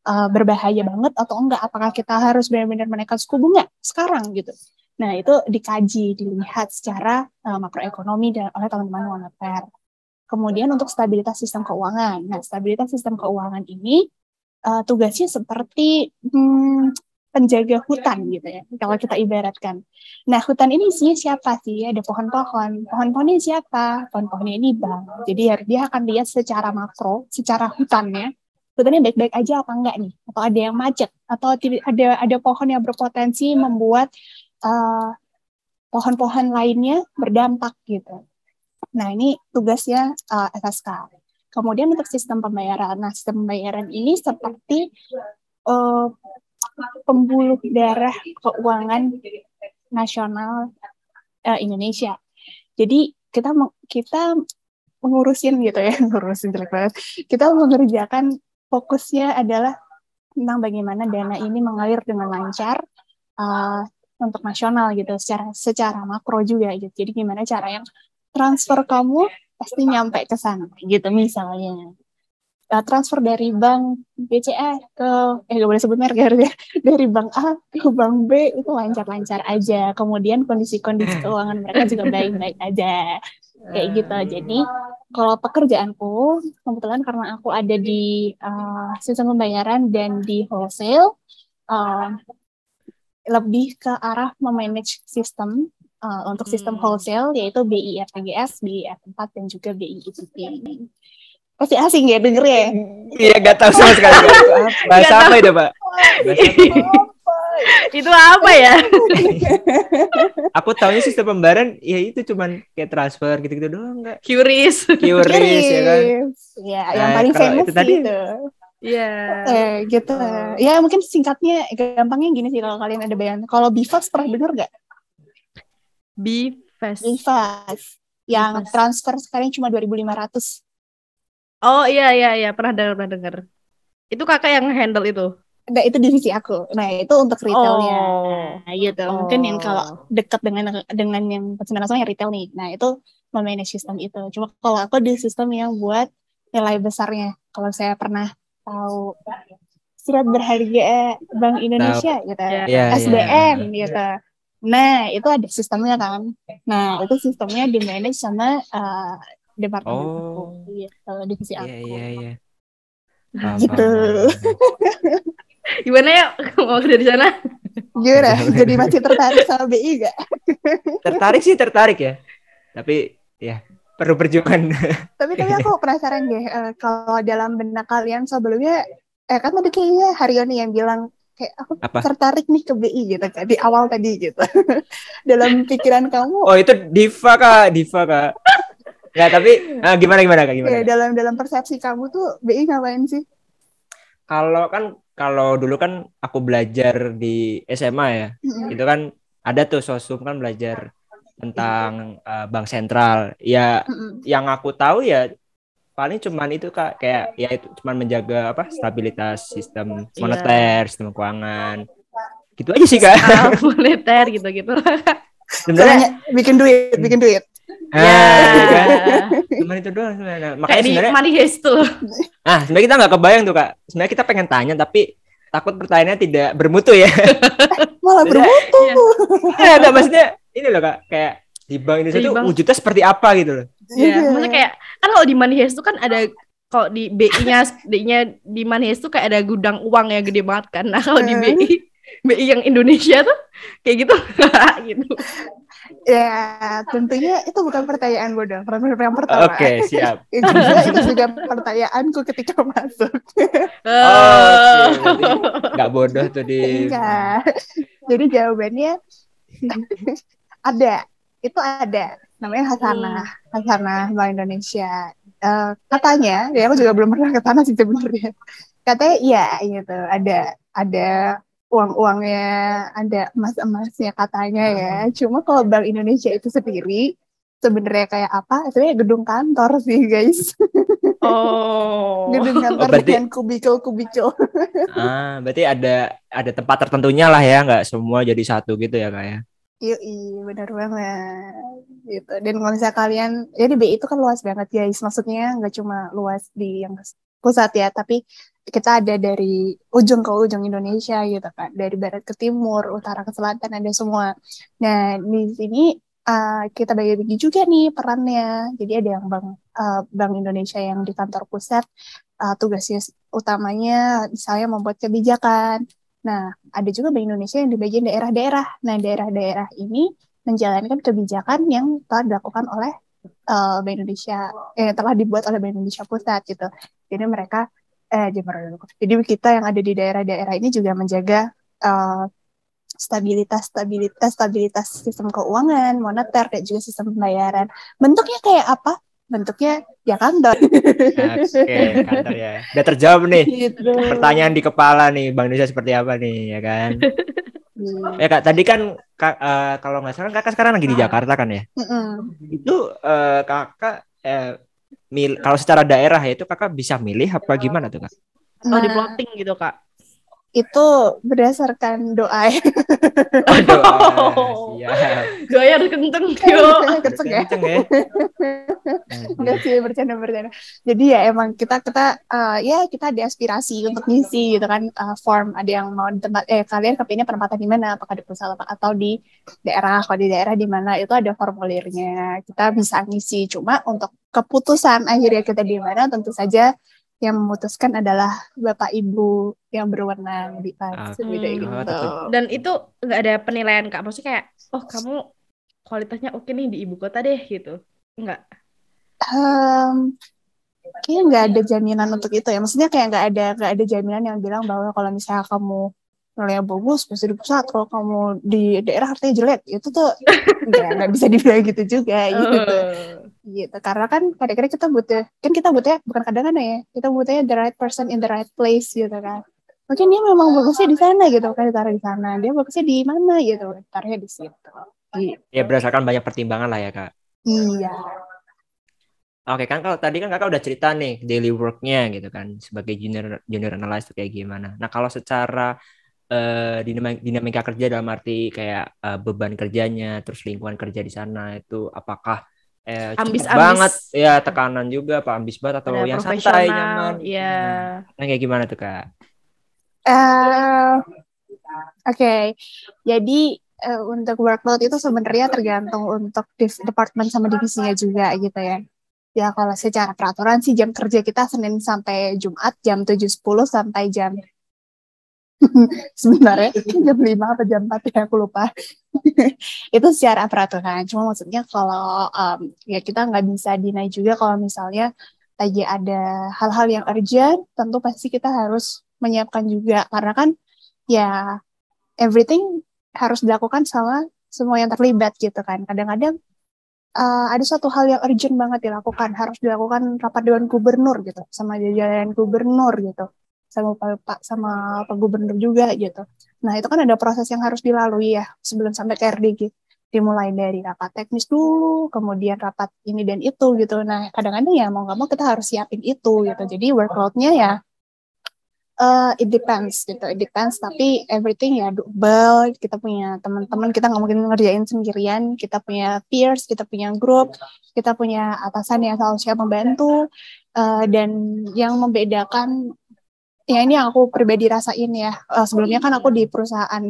uh, berbahaya banget atau enggak? Apakah kita harus benar-benar menaikkan suku bunga sekarang? gitu Nah, itu dikaji, dilihat secara uh, makroekonomi dan oleh teman-teman moneter. Kemudian untuk stabilitas sistem keuangan. Nah, stabilitas sistem keuangan ini uh, tugasnya seperti hmm, penjaga hutan gitu ya, kalau kita ibaratkan. Nah, hutan ini sih siapa sih? Ada pohon-pohon. Pohon-pohonnya siapa? Pohon-pohonnya ini bank. Jadi dia akan lihat secara makro, secara hutannya, hutannya baik-baik aja apa enggak nih? Atau ada yang macet? Atau ada ada pohon yang berpotensi membuat eh, pohon-pohon lainnya berdampak gitu. Nah ini tugasnya uh, eh, FSK. Kemudian untuk sistem pembayaran, nah sistem pembayaran ini seperti uh, pembuluh darah keuangan nasional uh, Indonesia. Jadi kita kita mengurusin gitu ya, mengurusin jelek banget. Kita mengerjakan fokusnya adalah tentang bagaimana dana ini mengalir dengan lancar, uh, untuk nasional gitu secara secara makro juga gitu. Jadi gimana cara yang transfer kamu pasti nyampe ke sana gitu misalnya. Uh, transfer dari bank BCA ke eh gak boleh sebut merek ya dari bank A ke bank B itu lancar-lancar aja. Kemudian kondisi-kondisi keuangan mereka juga baik-baik aja. Kayak gitu. Jadi kalau pekerjaanku kebetulan karena aku ada di uh, sistem pembayaran dan di wholesale uh, lebih ke arah memanage sistem uh, untuk sistem hmm. wholesale yaitu BI RTGS, BI R4 dan juga BI ITP. pasti asing ya denger ya. Iya gak tahu sama sekali. Bahasa Nggak apa tahu. itu pak? Itu apa ya? Aku tahunya sistem pembayaran ya itu cuman kayak transfer gitu-gitu doang nggak? Curious. QRIS ya kan? Ya, yang Nah, paling kalau famous itu tadi- gitu. Iya. Eh, gitu. Oh. Ya mungkin singkatnya gampangnya gini sih kalau kalian ada bayangan. Kalau Bifas pernah denger gak? Bifast. Bifas. Yang Bifas. transfer sekarang cuma 2.500. Oh iya iya iya pernah dengar pernah dengar. Itu kakak yang handle itu. Nah, itu divisi aku. Nah, itu untuk retailnya. Oh. Nah, gitu. Mungkin yang kalau dekat dengan dengan yang pesanan langsung yang retail nih. Nah, itu memanage sistem itu. Cuma kalau aku di sistem yang buat nilai besarnya. Kalau saya pernah tahu surat berharga Bank Indonesia gitu. Iya. Iya, SBN gitu. Nah, itu ada sistemnya kan. Nah, itu sistemnya di manage sama uh, departemen Oh. aku gitu, divisi aku. Iya iya iya. Nah, Paham, gitu. paham, paham. Gimana ya mau kerja di sana? Gimana? Jadi masih tertarik sama BI gak? Tertarik sih tertarik ya. Tapi ya perlu perjuangan. tapi tapi aku penasaran deh eh, kalau dalam benak kalian sebelumnya eh kan tadi kayaknya Haryoni yang bilang kayak aku Apa? tertarik nih ke BI gitu kan di awal tadi gitu dalam pikiran kamu Oh itu diva kak, diva kak. Ya tapi ah, gimana gimana kak gimana? ya, dalam dalam persepsi kamu tuh BI ngapain sih Kalau kan kalau dulu kan aku belajar di SMA ya, Mm-mm. itu kan ada tuh sosum kan belajar tentang eh, bank sentral. Ya Mm-mm. yang aku tahu ya paling cuman itu kak kayak ya itu cuman menjaga apa stabilitas sistem Iya. moneter, sistem keuangan. Gitu aja sih kak. Moneter gitu-gitu. Sebenarnya bikin duit bikin duit ah, Ya. ya kan? cuman itu doang sebenarnya. Makanya Kayak sebenarnya money heist tuh. ah sebenarnya kita nggak kebayang tuh kak. Sebenarnya kita pengen tanya tapi takut pertanyaannya tidak bermutu ya. malah bermutu Iya, enggak maksudnya ini loh kak kayak di bank Indonesia bank. wujudnya seperti apa gitu loh. Iya, Iya. maksudnya kayak kan kalau di money heist tuh kan ada kalau di BI-nya BI-nya di money heist tuh kayak ada gudang uang yang gede banget kan. Nah, kalau di Hmm. BI BI yang Indonesia tuh kayak gitu gitu. ya tentunya itu bukan pertanyaan bodoh pertanyaan yang pertama Oke siap. itu juga, itu juga pertanyaanku ketika masuk Oh, oke. Berarti nggak bodoh tuh di. Enggak. Jadi jawabannya ada. Itu ada. Namanya Hasanah. Hasanah Bank Indonesia. Eh, katanya, ya aku juga belum pernah ke sana sih sebenarnya. Katanya iya gitu. Ada ada uang-uangnya, ada emas-emasnya katanya ya. Cuma kalau Bank Indonesia itu sendiri sebenarnya kayak apa? Sebenarnya gedung kantor sih guys. Oh. Gedung kantor berarti- dengan kubikel-kubikel. Ah, berarti ada ada tempat tertentunya lah ya, nggak semua jadi satu gitu ya kak ya. Iya, benar banget. Gitu. Dan kalau misalnya kalian, jadi BI itu kan luas banget guys. Maksudnya nggak cuma luas di yang pusat ya, tapi kita ada dari ujung ke ujung Indonesia gitu kan. Dari barat ke timur, utara ke selatan ada semua. Nah, di sini uh, kita bagi-bagi juga nih perannya. Jadi ada yang Bank uh, Bank Indonesia yang di kantor pusat, uh, tugasnya utamanya misalnya membuat kebijakan. Nah, ada juga Bank Indonesia yang di bagian daerah-daerah. Nah, daerah-daerah ini menjalankan kebijakan yang telah dilakukan oleh eh, Bank Indonesia, eh, telah dibuat oleh Bank Indonesia Pusat gitu. Jadi mereka, eh. Jadi kita yang ada di daerah-daerah ini juga menjaga eh, stabilitas, stabilitas, stabilitas sistem keuangan, moneter, dan juga sistem pembayaran. Bentuknya kayak apa? Bentuknya ya kantor. Oke, kantor ya. Udah terjawab nih. gitu. Pertanyaan di kepala nih, Bank Indonesia seperti apa nih, ya kan? Iya. Ya kak, tadi kan kak, eh, kalau nggak salah kakak sekarang lagi di Jakarta kan ya? Mm-mm. Itu eh, kakak eh, mil kalau secara daerah ya itu kakak bisa milih apa gimana tuh kak? Oh, di plotting gitu, Kak. Itu berdasarkan doa ya. Oh. siap. Gaya harus kenceng, yo. Kenceng ya. Kenceng ya. Enggak sih bercanda bercanda. Jadi ya emang kita kita eh, ya kita ada aspirasi untuk ngisi gitu kan eh, form ada yang mau di tempat eh kalian kepinnya penempatan di mana apakah di pusat apa- atau di daerah kalau di daerah di mana itu ada formulirnya kita bisa ngisi cuma untuk keputusan akhirnya kita di mana tentu saja yang memutuskan adalah bapak ibu yang berwenang di beda Hmm. gitu. Oh. Dan itu nggak ada penilaian, Kak. Maksudnya kayak, oh kamu kualitasnya oke nih di ibu kota deh gitu. Enggak. Em, kayaknya nggak ada jaminan untuk itu ya. Maksudnya kayak nggak ada nggak ada jaminan yang bilang bahwa kalau misalnya kamu nilainya bagus pasti di pusat kalau kamu di daerah artinya jelek itu tuh nggak nggak bisa dibilang gitu juga gitu gitu. Karena kan kadang-kadang kita butuh kan kita butuhnya bukan kadang-kadang ya kita butuhnya the right person in the right place gitu kan. Mungkin dia memang bagusnya di sana gitu kan ditaruh di sana. Dia bagusnya di mana gitu taruhnya di situ. Gitu. ya berdasarkan banyak pertimbangan lah ya kak. Iya. Oke kan kalau tadi kan kakak udah cerita nih daily worknya gitu kan sebagai junior junior analyst kayak gimana. Nah kalau secara uh, dinamika, dinamika kerja dalam arti kayak uh, beban kerjanya, terus lingkungan kerja di sana itu apakah eh, ambis, ambis banget ya tekanan juga pak ambis banget atau Ada yang santai nyaman? Iya. Hmm. Nah kayak gimana tuh kak? Uh, Oke, okay. jadi uh, untuk workload itu sebenarnya tergantung untuk department sama divisinya juga gitu ya. Ya kalau secara peraturan sih jam kerja kita Senin sampai Jumat jam 7.10 sampai jam sebenarnya jam 5 atau jam 4 ya aku lupa. itu secara peraturan. Cuma maksudnya kalau um, ya kita nggak bisa deny juga kalau misalnya lagi ada hal-hal yang urgent, tentu pasti kita harus menyiapkan juga karena kan ya everything harus dilakukan sama semua yang terlibat gitu kan. Kadang-kadang uh, ada suatu hal yang urgent banget dilakukan, harus dilakukan rapat dewan gubernur gitu, sama jajaran gubernur gitu, sama pak sama pak gubernur juga gitu. Nah itu kan ada proses yang harus dilalui ya sebelum sampai ke RDG. Dimulai dari rapat teknis dulu, kemudian rapat ini dan itu gitu. Nah kadang-kadang ya mau nggak mau kita harus siapin itu gitu. Jadi workloadnya ya uh, it depends gitu it depends tapi everything ya double kita punya teman-teman kita nggak mungkin ngerjain sendirian kita punya peers kita punya grup kita punya atasan yang selalu siap membantu uh, dan yang membedakan ya ini yang aku pribadi rasain ya. Uh, sebelumnya kan aku di perusahaan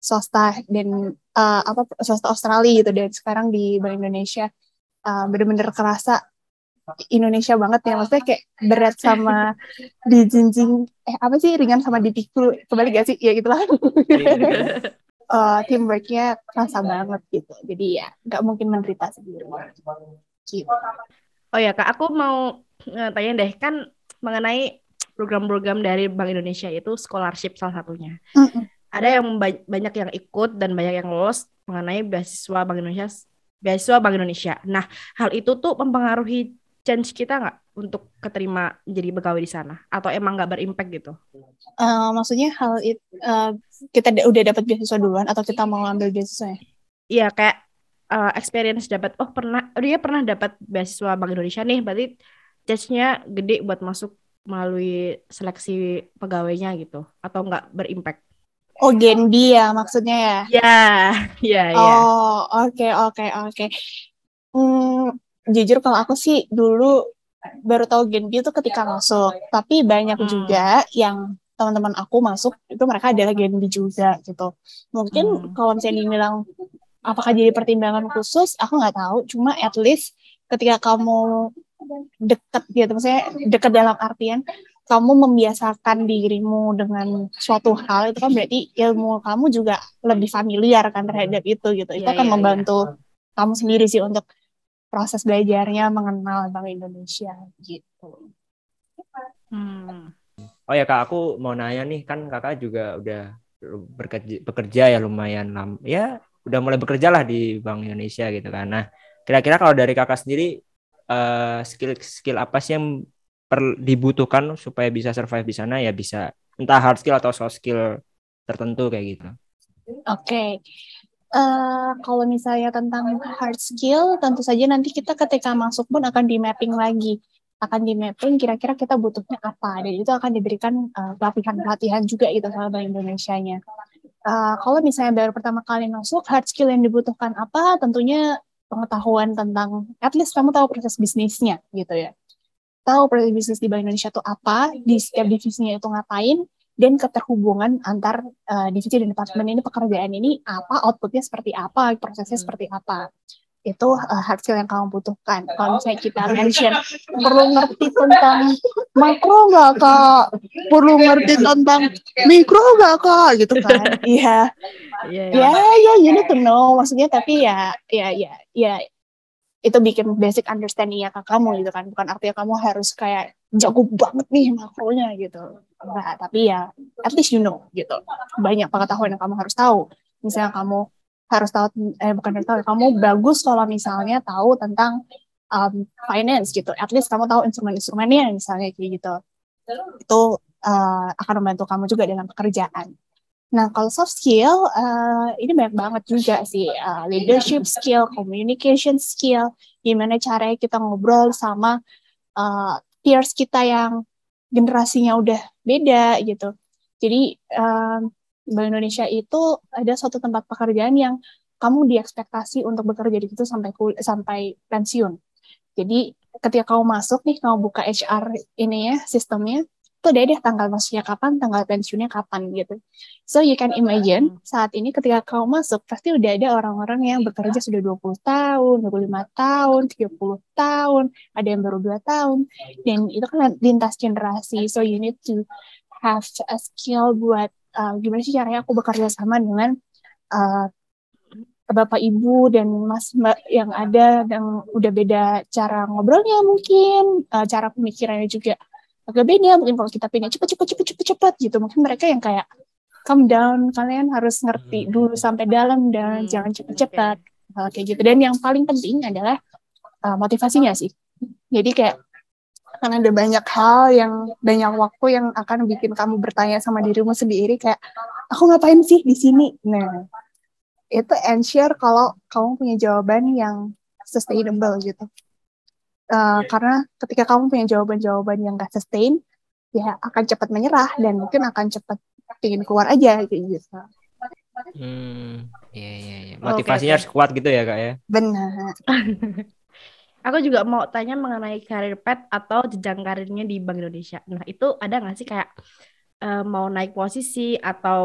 swasta dan uh, apa swasta Australia gitu dan sekarang di Bank Indonesia. Uh, bener-bener kerasa Indonesia banget ya. Maksudnya kayak berat sama di jinjing eh apa sih ringan sama di pikul kembali gak sih? Ya gitulah. Uh, teamworknya kerasa banget gitu. Jadi ya nggak mungkin menderita sendiri. Gitu. oh ya kak aku mau tanya deh. Kan mengenai program-program dari Bank Indonesia itu scholarship salah satunya mm -mm. ada yang banyak yang ikut dan banyak yang lolos mengenai beasiswa Bank Indonesia beasiswa Bank Indonesia. Nah, hal itu tuh mempengaruhi chance kita nggak untuk keterima jadi pegawai di sana atau emang nggak berimpact gitu? Uh, maksudnya hal itu uh, kita udah dapat beasiswa duluan atau kita mau ambil beasiswa? Iya kayak uh, experience dapat oh pernah dia pernah dapat beasiswa Bank Indonesia nih berarti chance-nya gede buat masuk melalui seleksi pegawainya gitu atau nggak berimpact? Oh Genbi ya maksudnya ya? Ya, ya, ya. Oh oke okay, oke okay, oke. Okay. Hmm, jujur kalau aku sih dulu baru tahu Genbi itu ketika masuk tapi banyak hmm. juga yang teman-teman aku masuk itu mereka adalah Genbi juga gitu mungkin hmm. kalau misalnya dibilang apakah jadi pertimbangan khusus aku nggak tahu cuma at least ketika kamu dekat gitu maksudnya dekat dalam artian kamu membiasakan dirimu dengan suatu hal itu kan berarti ilmu kamu juga lebih familiar kan terhadap itu gitu itu yeah, akan yeah, membantu yeah. kamu sendiri sih untuk proses belajarnya mengenal Bank Indonesia gitu. Hmm. Oh ya kak, aku mau nanya nih kan kakak juga udah bekerja, bekerja ya lumayan lama, ya udah mulai bekerja lah di Bank Indonesia gitu kan. Nah, kira-kira kalau dari kakak sendiri uh, skill skill apa sih yang per, dibutuhkan supaya bisa survive di sana ya bisa entah hard skill atau soft skill tertentu kayak gitu. Oke, okay. Uh, kalau misalnya tentang hard skill, tentu saja nanti kita ketika masuk pun akan di mapping lagi, akan di mapping kira-kira kita butuhnya apa, dan itu akan diberikan uh, pelatihan-pelatihan juga itu sama Bank Indonesia-nya. Uh, kalau misalnya baru pertama kali masuk, hard skill yang dibutuhkan apa? Tentunya pengetahuan tentang, at least kamu tahu proses bisnisnya gitu ya. Tahu proses bisnis di Bank Indonesia itu apa, di setiap divisinya itu ngapain, dan keterhubungan antar uh, divisi dan departemen ini pekerjaan ini apa outputnya seperti apa prosesnya hmm. seperti apa itu uh, hard skill yang kamu butuhkan. Kalau misalnya kita mention perlu ngerti tentang makro nggak kak? Perlu ngerti tentang mikro nggak kak? Gitu kan. iya. Yeah. ya ya you need to know. Maksudnya tapi ya ya ya ya itu bikin basic understanding ya ke kamu gitu kan. Bukan artinya kamu harus kayak jago banget nih makronya gitu. Enggak tapi ya at least you know gitu. Banyak pengetahuan yang kamu harus tahu. Misalnya kamu harus tahu eh bukan harus tahu kamu bagus kalau misalnya tahu tentang um, finance gitu at least kamu tahu instrumen-instrumennya misalnya kayak gitu itu uh, akan membantu kamu juga dalam pekerjaan Nah, kalau soft skill, uh, ini banyak banget juga sih. Uh, leadership skill, communication skill, gimana caranya kita ngobrol sama uh, peers kita yang generasinya udah beda gitu. Jadi, uh, Bank Indonesia itu ada suatu tempat pekerjaan yang kamu diekspektasi untuk bekerja di situ sampai sampai pensiun. Jadi, ketika kamu masuk nih, kamu buka HR ini ya, sistemnya, tuh deh deh tanggal masuknya kapan, tanggal pensiunnya kapan gitu. So you can imagine saat ini ketika kamu masuk pasti udah ada orang-orang yang bekerja sudah 20 tahun, 25 tahun, 30 tahun, ada yang baru 2 tahun. Dan itu kan lintas generasi. So you need to have a skill buat uh, gimana sih caranya aku bekerja sama dengan uh, bapak ibu dan mas mbak yang ada dan udah beda cara ngobrolnya mungkin uh, cara pemikirannya juga agak beda mungkin kalau kita pengen cepet cepet cepet cepet cepet gitu mungkin mereka yang kayak calm down kalian harus ngerti hmm. dulu sampai dalam dan hmm. jangan cepet cepet okay. kayak gitu dan yang paling penting adalah uh, motivasinya sih jadi kayak karena ada banyak hal yang banyak waktu yang akan bikin kamu bertanya sama dirimu sendiri kayak aku ngapain sih di sini nah itu ensure kalau kamu punya jawaban yang sustainable gitu Uh, karena ketika kamu punya jawaban-jawaban yang gak sustain, ya akan cepat menyerah dan mungkin akan cepat ingin keluar aja gitu. Hmm, iya iya iya. Motivasinya okay, harus kuat gitu ya kak ya. Benar. Aku juga mau tanya mengenai karir pet atau jenjang karirnya di Bank Indonesia. Nah itu ada nggak sih kayak uh, mau naik posisi atau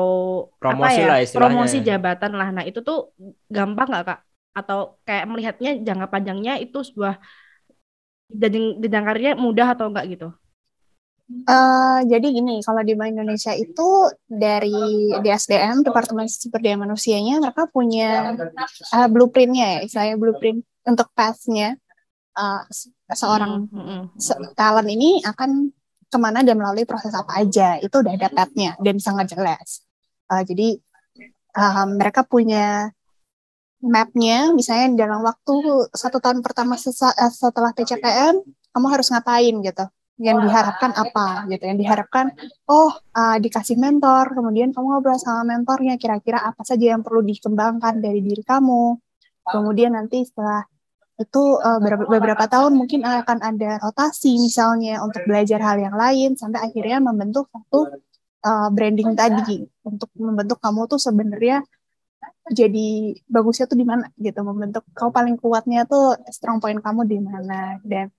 promosi apa ya? lah istilahnya. Promosi jabatan lah. Nah itu tuh gampang nggak kak? Atau kayak melihatnya jangka panjangnya itu sebuah jenjang jenjang karirnya mudah atau enggak gitu? Uh, jadi gini, kalau di Bank Indonesia itu dari DSDM, Departemen Sumber Daya Manusianya, mereka punya uh, blueprintnya ya, saya blueprint untuk path-nya uh, seorang mm -hmm. se talent ini akan ke mana dan melalui proses apa aja, itu udah ada path-nya dan sangat jelas. Uh, jadi uh, mereka punya mapnya. Misalnya dalam waktu satu tahun pertama setelah PCPM kamu harus ngapain gitu? Yang diharapkan apa gitu? Yang diharapkan oh uh, dikasih mentor kemudian kamu ngobrol sama mentornya kira-kira apa saja yang perlu dikembangkan dari diri kamu. Kemudian nanti setelah itu uh, beberapa, beberapa tahun mungkin akan ada rotasi misalnya untuk belajar hal yang lain sampai akhirnya membentuk satu uh, branding tadi untuk membentuk kamu tuh sebenarnya jadi bagusnya tuh di mana gitu membentuk kau paling kuatnya tuh strong point kamu di mana. Dan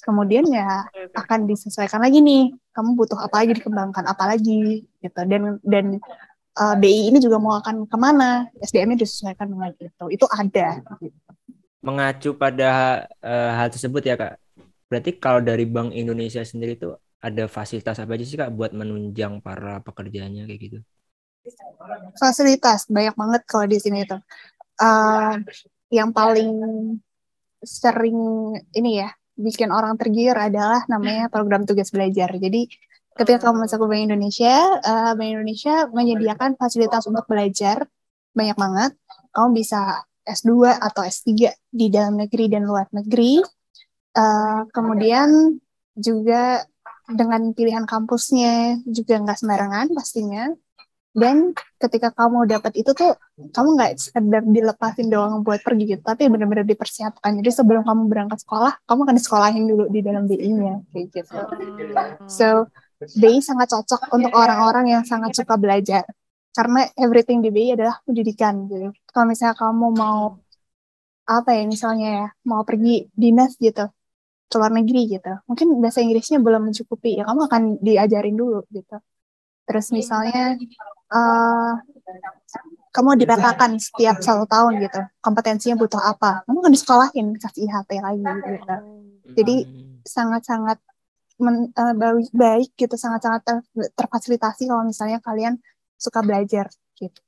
kemudian ya akan disesuaikan lagi nih kamu butuh apa lagi dikembangkan apa lagi gitu. Dan dan uh, eh, BI ini juga mau akan ke mana SDM-nya disesuaikan dengan itu. Itu ada gitu. Mengacu pada uh, hal tersebut ya kak. Berarti kalau dari Bank Indonesia sendiri tuh ada fasilitas apa aja sih kak buat menunjang para pekerjanya kayak gitu? Fasilitas banyak banget kalau di sini itu uh, yang paling sering ini ya bikin orang tergiur adalah namanya program tugas belajar. Jadi ketika kamu masuk ke Bank Indonesia uh, Bank Indonesia menyediakan fasilitas untuk belajar banyak banget. Kamu bisa S2 atau S3 di dalam negeri dan luar negeri. Uh, kemudian juga dengan pilihan kampusnya juga nggak sembarangan pastinya. Dan ketika kamu dapat itu tuh kamu nggak sekedar dilepasin doang buat pergi gitu tapi benar-benar dipersiapkan. Jadi sebelum kamu berangkat sekolah kamu akan disekolahin dulu di dalam BI-nya kayak gitu. So BI sangat cocok untuk orang-orang yang sangat suka belajar karena everything di BI adalah pendidikan gitu. Kalau misalnya kamu mau apa ya misalnya ya mau pergi dinas gitu ke luar negeri gitu mungkin bahasa Inggrisnya belum mencukupi ya kamu akan diajarin dulu gitu. Terus misalnya uh, kamu dipetakan setiap satu tahun gitu kompetensinya butuh apa kamu kan disekolahin kasih IHT lagi gitu. Jadi sangat-sangat men, uh, baik, gitu sangat-sangat ter, terfasilitasi kalau misalnya kalian suka belajar gitu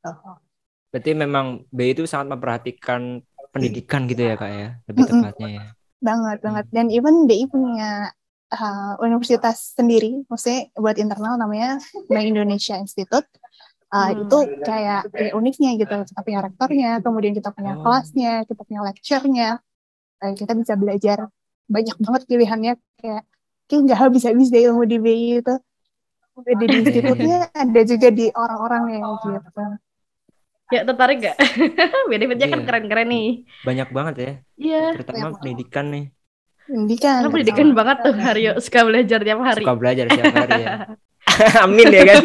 berarti memang B itu sangat memperhatikan pendidikan gitu ya kak ya lebih Mm-mm. tepatnya ya banget banget Hmm. dan even BI punya uh, universitas sendiri maksudnya buat internal namanya Bank Indonesia Institute Uh, Hmm. itu kayak ya, uniknya gitu kita punya rektornya kemudian kita punya Oh. kelasnya kita punya lecture-nya Eh, kita bisa belajar banyak banget pilihannya kayak kayak nggak habis habis deh ilmu di BI itu di institutnya ada juga di orang-orangnya gitu. Ya tertarik gak? Benefitnya kan Iya. keren-keren nih. banyak banget ya. Iya. terutama pendidikan nih. Pendidikan. Karena pendidikan banget tuh Haryo suka belajar tiap hari. suka belajar setiap hari ya. Amin ya kan?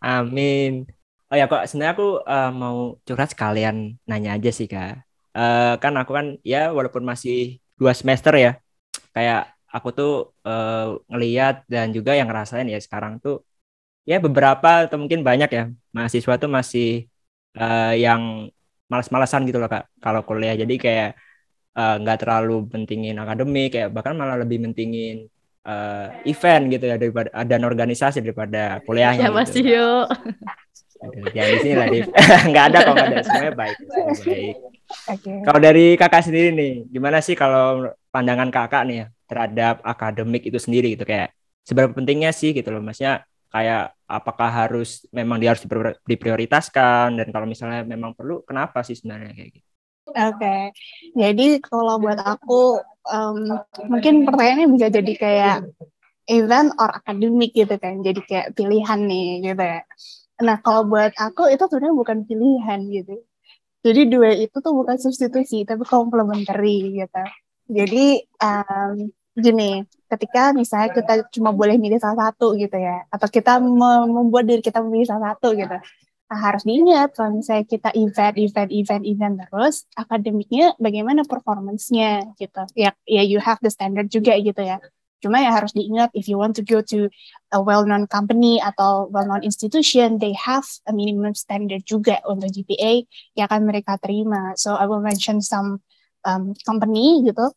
Amin. Oh ya kok sebenarnya aku eh, mau curhat sekalian nanya aja sih kak. Eh, kan aku kan ya walaupun masih dua semester ya kayak aku tuh eh, ngeliat dan juga yang ngerasain ya sekarang tuh ya beberapa atau mungkin banyak ya mahasiswa tuh masih eh, yang malas-malasan gitu loh kak kalau kuliah jadi kayak eh, nggak terlalu pentingin akademik kayak bahkan malah lebih mentingin eh, event gitu ya daripada dan organisasi daripada kuliahnya Ya gitu. Yo. Ya di sini lah nggak ada kok ada semuanya baik. semuanya baik. oke Kalau dari kakak sendiri nih, gimana sih kalau pandangan kakak nih ya terhadap akademik itu sendiri gitu kayak seberapa pentingnya sih gitu loh, maksudnya kayak apakah harus memang dia harus diprior- diprioritaskan dan kalau misalnya memang perlu, kenapa sih sebenarnya kayak gitu? Oke, jadi kalau buat aku em, mungkin pertanyaannya bisa jadi kayak event or akademik gitu kan, jadi kayak pilihan nih gitu ya. Nah kalau buat aku itu sebenarnya bukan pilihan gitu. Jadi dua itu tuh bukan substitusi tapi complementary gitu. Jadi em, gini, ketika misalnya kita cuma boleh milih salah satu gitu ya, atau kita mem- membuat diri kita memilih salah satu gitu. Nah, harus diingat kalau misalnya kita event, event, event, event terus, akademiknya bagaimana performance-nya gitu. Ya, ya you have the standard juga gitu ya. Cuma ya harus diingat if you want to go to a well-known company atau well-known institution, they have a minimum standard juga untuk GPA yang akan mereka terima. So I will mention some um, company gitu.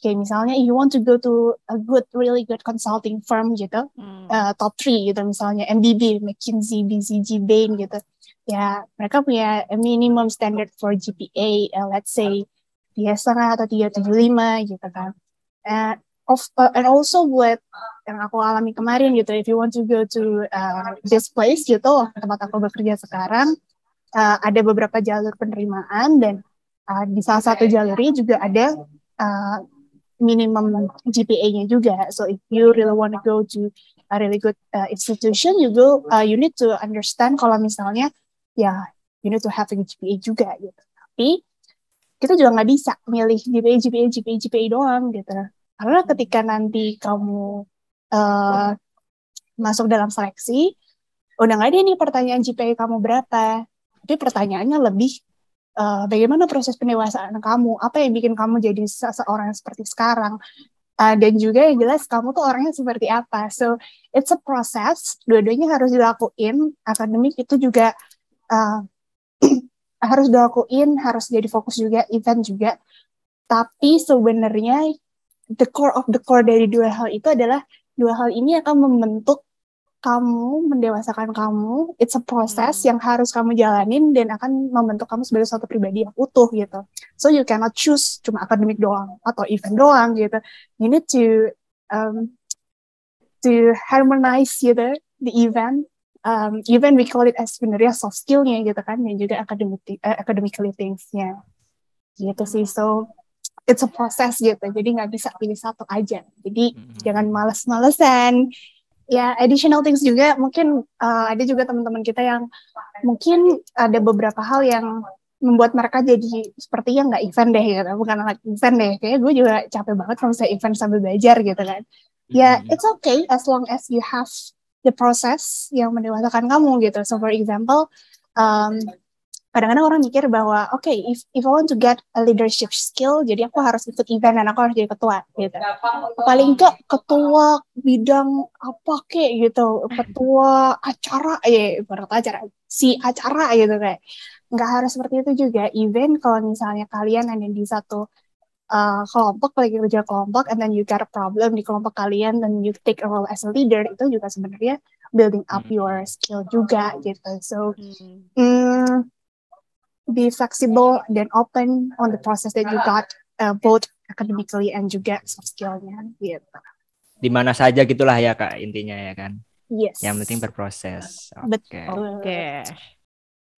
Kayak misalnya you want to go to a good, really good consulting firm gitu, Hmm. uh, top three gitu misalnya MBB, McKinsey, BCG, Bain gitu. Ya mereka punya a minimum standard for GPA, uh, let's say tiga setengah atau tiga tujuh lima gitu kan. Uh, of, uh, and also buat yang aku alami kemarin gitu, if you want to go to uh, this place gitu, tempat aku bekerja sekarang, uh, ada beberapa jalur penerimaan dan uh, di salah satu jalurnya juga ada uh, minimum GPA-nya juga. So if you really want to go to a really good uh, institution, you go, uh, you need to understand kalau misalnya ya you need to have a GPA juga gitu. Tapi kita juga nggak bisa milih GPA, GPA, GPA, GPA doang gitu. Karena ketika nanti kamu uh, masuk dalam seleksi, udah nggak ada nih pertanyaan GPA kamu berapa. Tapi pertanyaannya lebih uh, bagaimana proses pendewasaan kamu, apa yang bikin kamu jadi seseorang seperti sekarang, Uh, dan juga yang jelas kamu tuh orangnya seperti apa. So it's a process, dua-duanya harus dilakuin. Akademik itu juga uh, harus dilakuin, harus jadi fokus juga, event juga. Tapi sebenarnya the core of the core dari dua hal itu adalah dua hal ini akan membentuk kamu, mendewasakan kamu. It's a process yang harus kamu jalanin dan akan membentuk kamu sebagai suatu pribadi yang utuh gitu. So you cannot choose cuma akademik doang atau event doang gitu. You need to um, to harmonize gitu the event. Um, even we call it as sebenarnya soft skillnya gitu kan, dan juga academic uh, academically things-nya gitu sih. So it's a process gitu. Jadi nggak bisa pilih satu aja. Jadi Mm-mm. jangan males-malesan. Ya, additional things juga mungkin uh, ada juga teman-teman kita yang mungkin ada beberapa hal yang membuat mereka jadi sepertinya nggak event deh gitu, bukan anak event deh. Kayaknya gue juga capek banget kalau misalnya event sambil belajar gitu kan. Ya, Mm-mm. it's okay as long as you have the process yang mendewasakan kamu gitu. So for example, um, kadang-kadang orang mikir bahwa oke okay, if if I want to get a leadership skill jadi aku harus ikut event dan aku harus jadi ketua gitu. Paling enggak ketua bidang apa kek gitu. Ketua acara ya ibarat acara si acara gitu kayak. Nggak harus seperti itu juga. Event kalau misalnya kalian ada di satu uh, kelompok lagi kerja kelompok and then you got a problem di kelompok kalian dan you take a role as a leader itu juga sebenarnya building up Hmm. your skill juga gitu. So Hmm. Be flexible dan open on the process that you got uh, both academically and juga soft skillnya gitu. Di mana saja gitulah ya kak intinya ya kan. Yes. Yang penting berproses. Oke. Betul. Oke.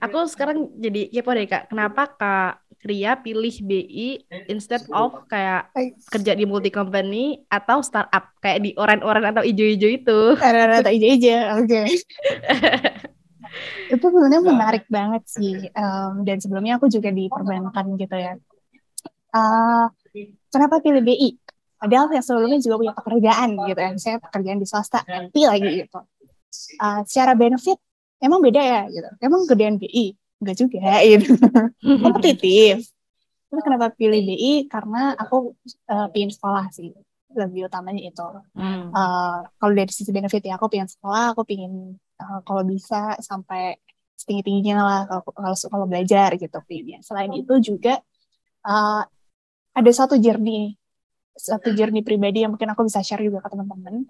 Aku sekarang jadi kepo deh kak, kenapa kak Ria pilih BI instead of kayak kerja di multi company atau startup kayak di oran-oran atau ijo-ijo itu? Rata-rata ijo-ijo, oke. itu sebenarnya menarik banget sih. Um, dan sebelumnya aku juga di perbankan gitu ya. Uh, kenapa pilih BI? Padahal yang sebelumnya juga punya pekerjaan gitu ya. Saya pekerjaan di swasta, nanti lagi gitu. Uh, secara benefit, emang beda ya gitu. Emang gedean BI? Enggak juga gitu. Kompetitif. Tapi kenapa pilih BI? Karena aku uh, pingin sekolah sih lebih utamanya itu. Hmm. Uh, kalau dari sisi benefit ya aku pengen sekolah, aku pengen uh, kalau bisa sampai setinggi tingginya lah kalau kalau, kalau belajar gitu pengennya. Selain itu juga uh, ada satu journey satu journey pribadi yang mungkin aku bisa share juga ke teman-teman.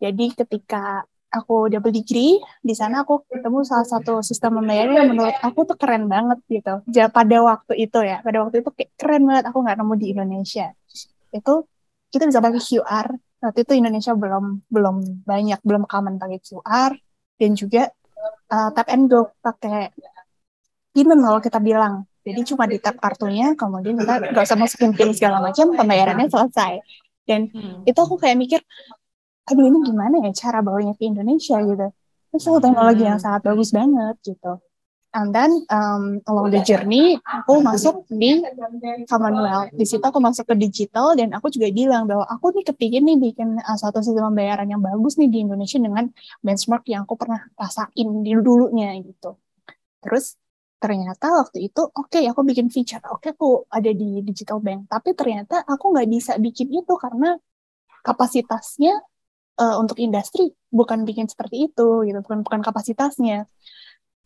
Jadi ketika aku double degree di sana aku ketemu salah satu sistem pembayaran yang menurut aku tuh keren banget gitu. Pada waktu itu ya, pada waktu itu keren banget aku nggak nemu di Indonesia. Itu kita bisa pakai QR. Waktu itu Indonesia belum belum banyak, belum common pakai QR dan juga uh, tap and go pakai PIN kalau kita bilang. Jadi cuma di tap kartunya, kemudian kita nggak usah masukin PIN segala macam, pembayarannya selesai. Dan hmm. itu aku kayak mikir, aduh ini gimana ya cara bawanya ke Indonesia gitu. Itu teknologi yang hmm. sangat bagus banget gitu and then um, along the journey aku masuk di Commonwealth. Di situ aku masuk ke digital dan aku juga bilang bahwa aku nih kepingin nih bikin uh, suatu sistem pembayaran yang bagus nih di Indonesia dengan benchmark yang aku pernah rasain di dulunya gitu. Terus ternyata waktu itu oke okay, aku bikin feature. Oke okay, aku ada di digital bank. Tapi ternyata aku nggak bisa bikin itu karena kapasitasnya uh, untuk industri bukan bikin seperti itu gitu. Bukan bukan kapasitasnya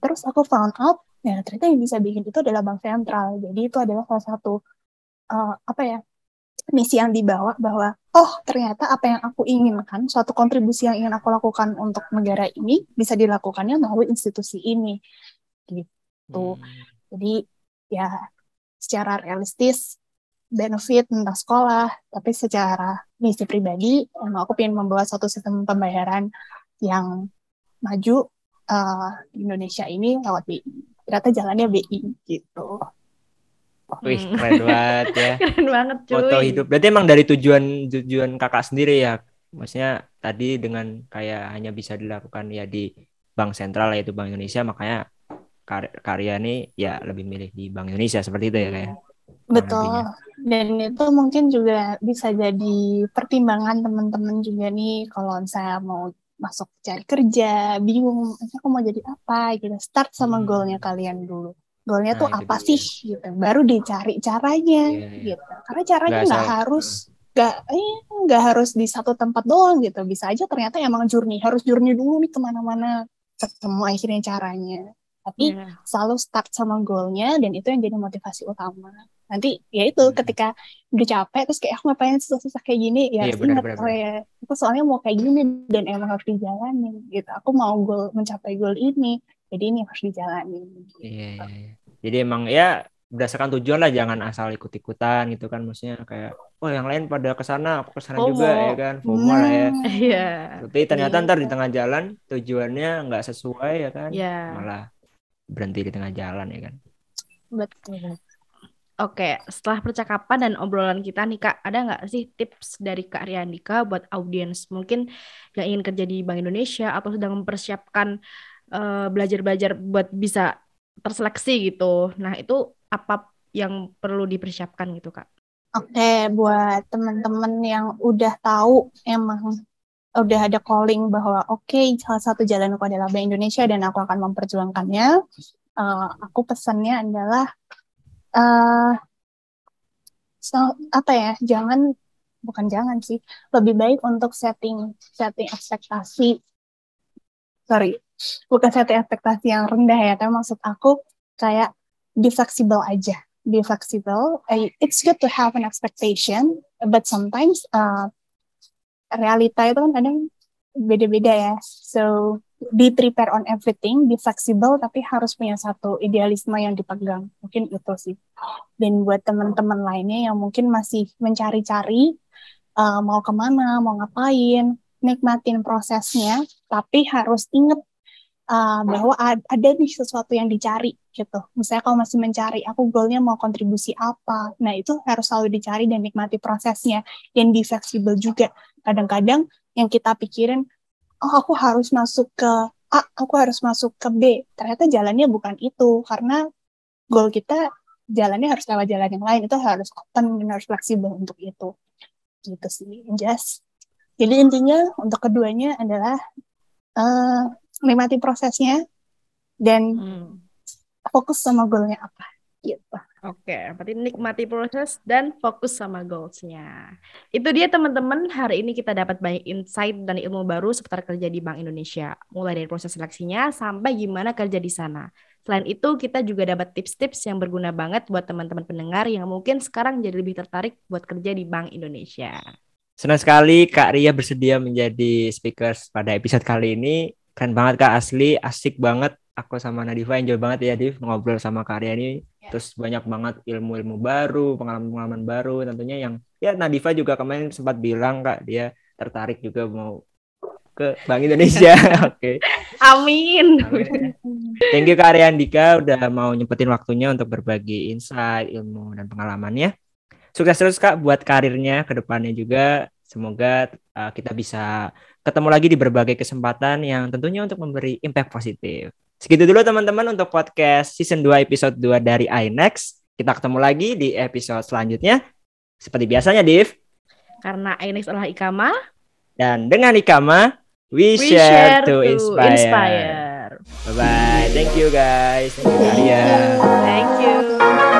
Terus aku found out, ya ternyata yang bisa bikin itu adalah bank sentral. Jadi itu adalah salah satu uh, apa ya misi yang dibawa bahwa oh ternyata apa yang aku inginkan, suatu kontribusi yang ingin aku lakukan untuk negara ini bisa dilakukannya melalui institusi ini, gitu. Hmm. Jadi ya secara realistis benefit tentang sekolah, tapi secara misi pribadi, emang aku ingin membawa satu sistem pembayaran yang maju uh, Indonesia ini lewat BI. Ternyata jalannya BI gitu. Wih, hmm. keren banget ya. keren banget cuy. Foto hidup. Berarti emang dari tujuan tujuan kakak sendiri ya. Maksudnya tadi dengan kayak hanya bisa dilakukan ya di Bank Sentral yaitu Bank Indonesia makanya kar karya ini ya lebih milih di Bank Indonesia seperti itu ya kayak. Ya? Betul. Dan itu mungkin juga bisa jadi pertimbangan teman-teman juga nih kalau saya mau masuk cari kerja, bingung aku mau jadi apa gitu. Start sama hmm. goalnya kalian dulu. Goalnya nah, tuh apa sih gitu. Baru dicari caranya yeah, yeah. gitu. Karena caranya nggak harus nggak eh nggak harus di satu tempat doang gitu. Bisa aja ternyata emang journey harus journey dulu nih ke mana-mana ketemu akhirnya caranya. Tapi yeah. selalu start sama goalnya dan itu yang jadi motivasi utama nanti ya itu hmm. ketika udah capek terus kayak aku ngapain susah-susah kayak gini ya iya, bener, ingat oh ya itu soalnya mau kayak gini dan emang harus dijalani gitu aku mau goal mencapai goal ini jadi ini harus dijalani gitu. iya, iya, iya. jadi emang ya berdasarkan tujuan lah jangan asal ikut-ikutan gitu kan maksudnya kayak oh yang lain pada ke sana aku ke sana FOMO. juga ya kan FOMO hmm. lah ya hmm. iya tapi ternyata ntar di tengah jalan tujuannya nggak sesuai ya kan yeah. malah berhenti di tengah jalan ya kan betul Oke, setelah percakapan dan obrolan kita nih Kak, ada nggak sih tips dari Kak Riandika buat audiens mungkin yang ingin kerja di Bank Indonesia atau sedang mempersiapkan uh, belajar-belajar buat bisa terseleksi gitu. Nah, itu apa yang perlu dipersiapkan gitu Kak? Oke, buat teman-teman yang udah tahu emang udah ada calling bahwa oke okay, salah satu jalan aku adalah Bank Indonesia dan aku akan memperjuangkannya. Uh, aku pesannya adalah uh, so, apa ya jangan bukan jangan sih lebih baik untuk setting setting ekspektasi. Sorry bukan setting ekspektasi yang rendah ya tapi maksud aku kayak be flexible aja be flexible. It's good to have an expectation but sometimes uh, realita itu kan kadang beda-beda ya. So be prepare on everything, be flexible, tapi harus punya satu idealisme yang dipegang. Mungkin itu sih. Dan buat teman-teman lainnya yang mungkin masih mencari-cari uh, mau ke mana, mau ngapain, nikmatin prosesnya, tapi harus inget uh, bahwa ada nih sesuatu yang dicari gitu. Misalnya kalau masih mencari, aku goalnya mau kontribusi apa. Nah itu harus selalu dicari dan nikmati prosesnya dan be fleksibel juga. Kadang-kadang yang kita pikirin, oh aku harus masuk ke A, aku harus masuk ke B. Ternyata jalannya bukan itu karena goal kita jalannya harus lewat jalan yang lain. Itu harus open dan harus fleksibel untuk itu. Gitu sih, just. Jadi intinya untuk keduanya adalah uh, nikmati prosesnya dan hmm. fokus sama goalnya apa gitu. Oke, berarti nikmati proses dan fokus sama goalsnya. Itu dia teman-teman, hari ini kita dapat banyak insight dan ilmu baru seputar kerja di Bank Indonesia. Mulai dari proses seleksinya sampai gimana kerja di sana. Selain itu, kita juga dapat tips-tips yang berguna banget buat teman-teman pendengar yang mungkin sekarang jadi lebih tertarik buat kerja di Bank Indonesia. Senang sekali Kak Ria bersedia menjadi speaker pada episode kali ini. Keren banget Kak, asli, asik banget. Aku sama Nadifa enjoy banget ya, Div, ngobrol sama Kak Ria ini. Terus banyak banget ilmu-ilmu baru pengalaman-pengalaman baru tentunya yang ya Nadifa juga kemarin sempat bilang kak dia tertarik juga mau ke Bank Indonesia. Oke. Okay. amin. amin. Thank you Kak Ariandika udah mau nyempetin waktunya untuk berbagi insight ilmu dan pengalamannya. Sukses terus Kak buat karirnya ke depannya juga. Semoga uh, kita bisa ketemu lagi di berbagai kesempatan yang tentunya untuk memberi impact positif Segitu dulu teman-teman untuk podcast season 2 episode 2 dari iNext. Kita ketemu lagi di episode selanjutnya. Seperti biasanya, Div. Karena iNext adalah Ikama. Dan dengan Ikama, we, we share, share to inspire. inspire. Bye-bye. Thank you guys. Thank you,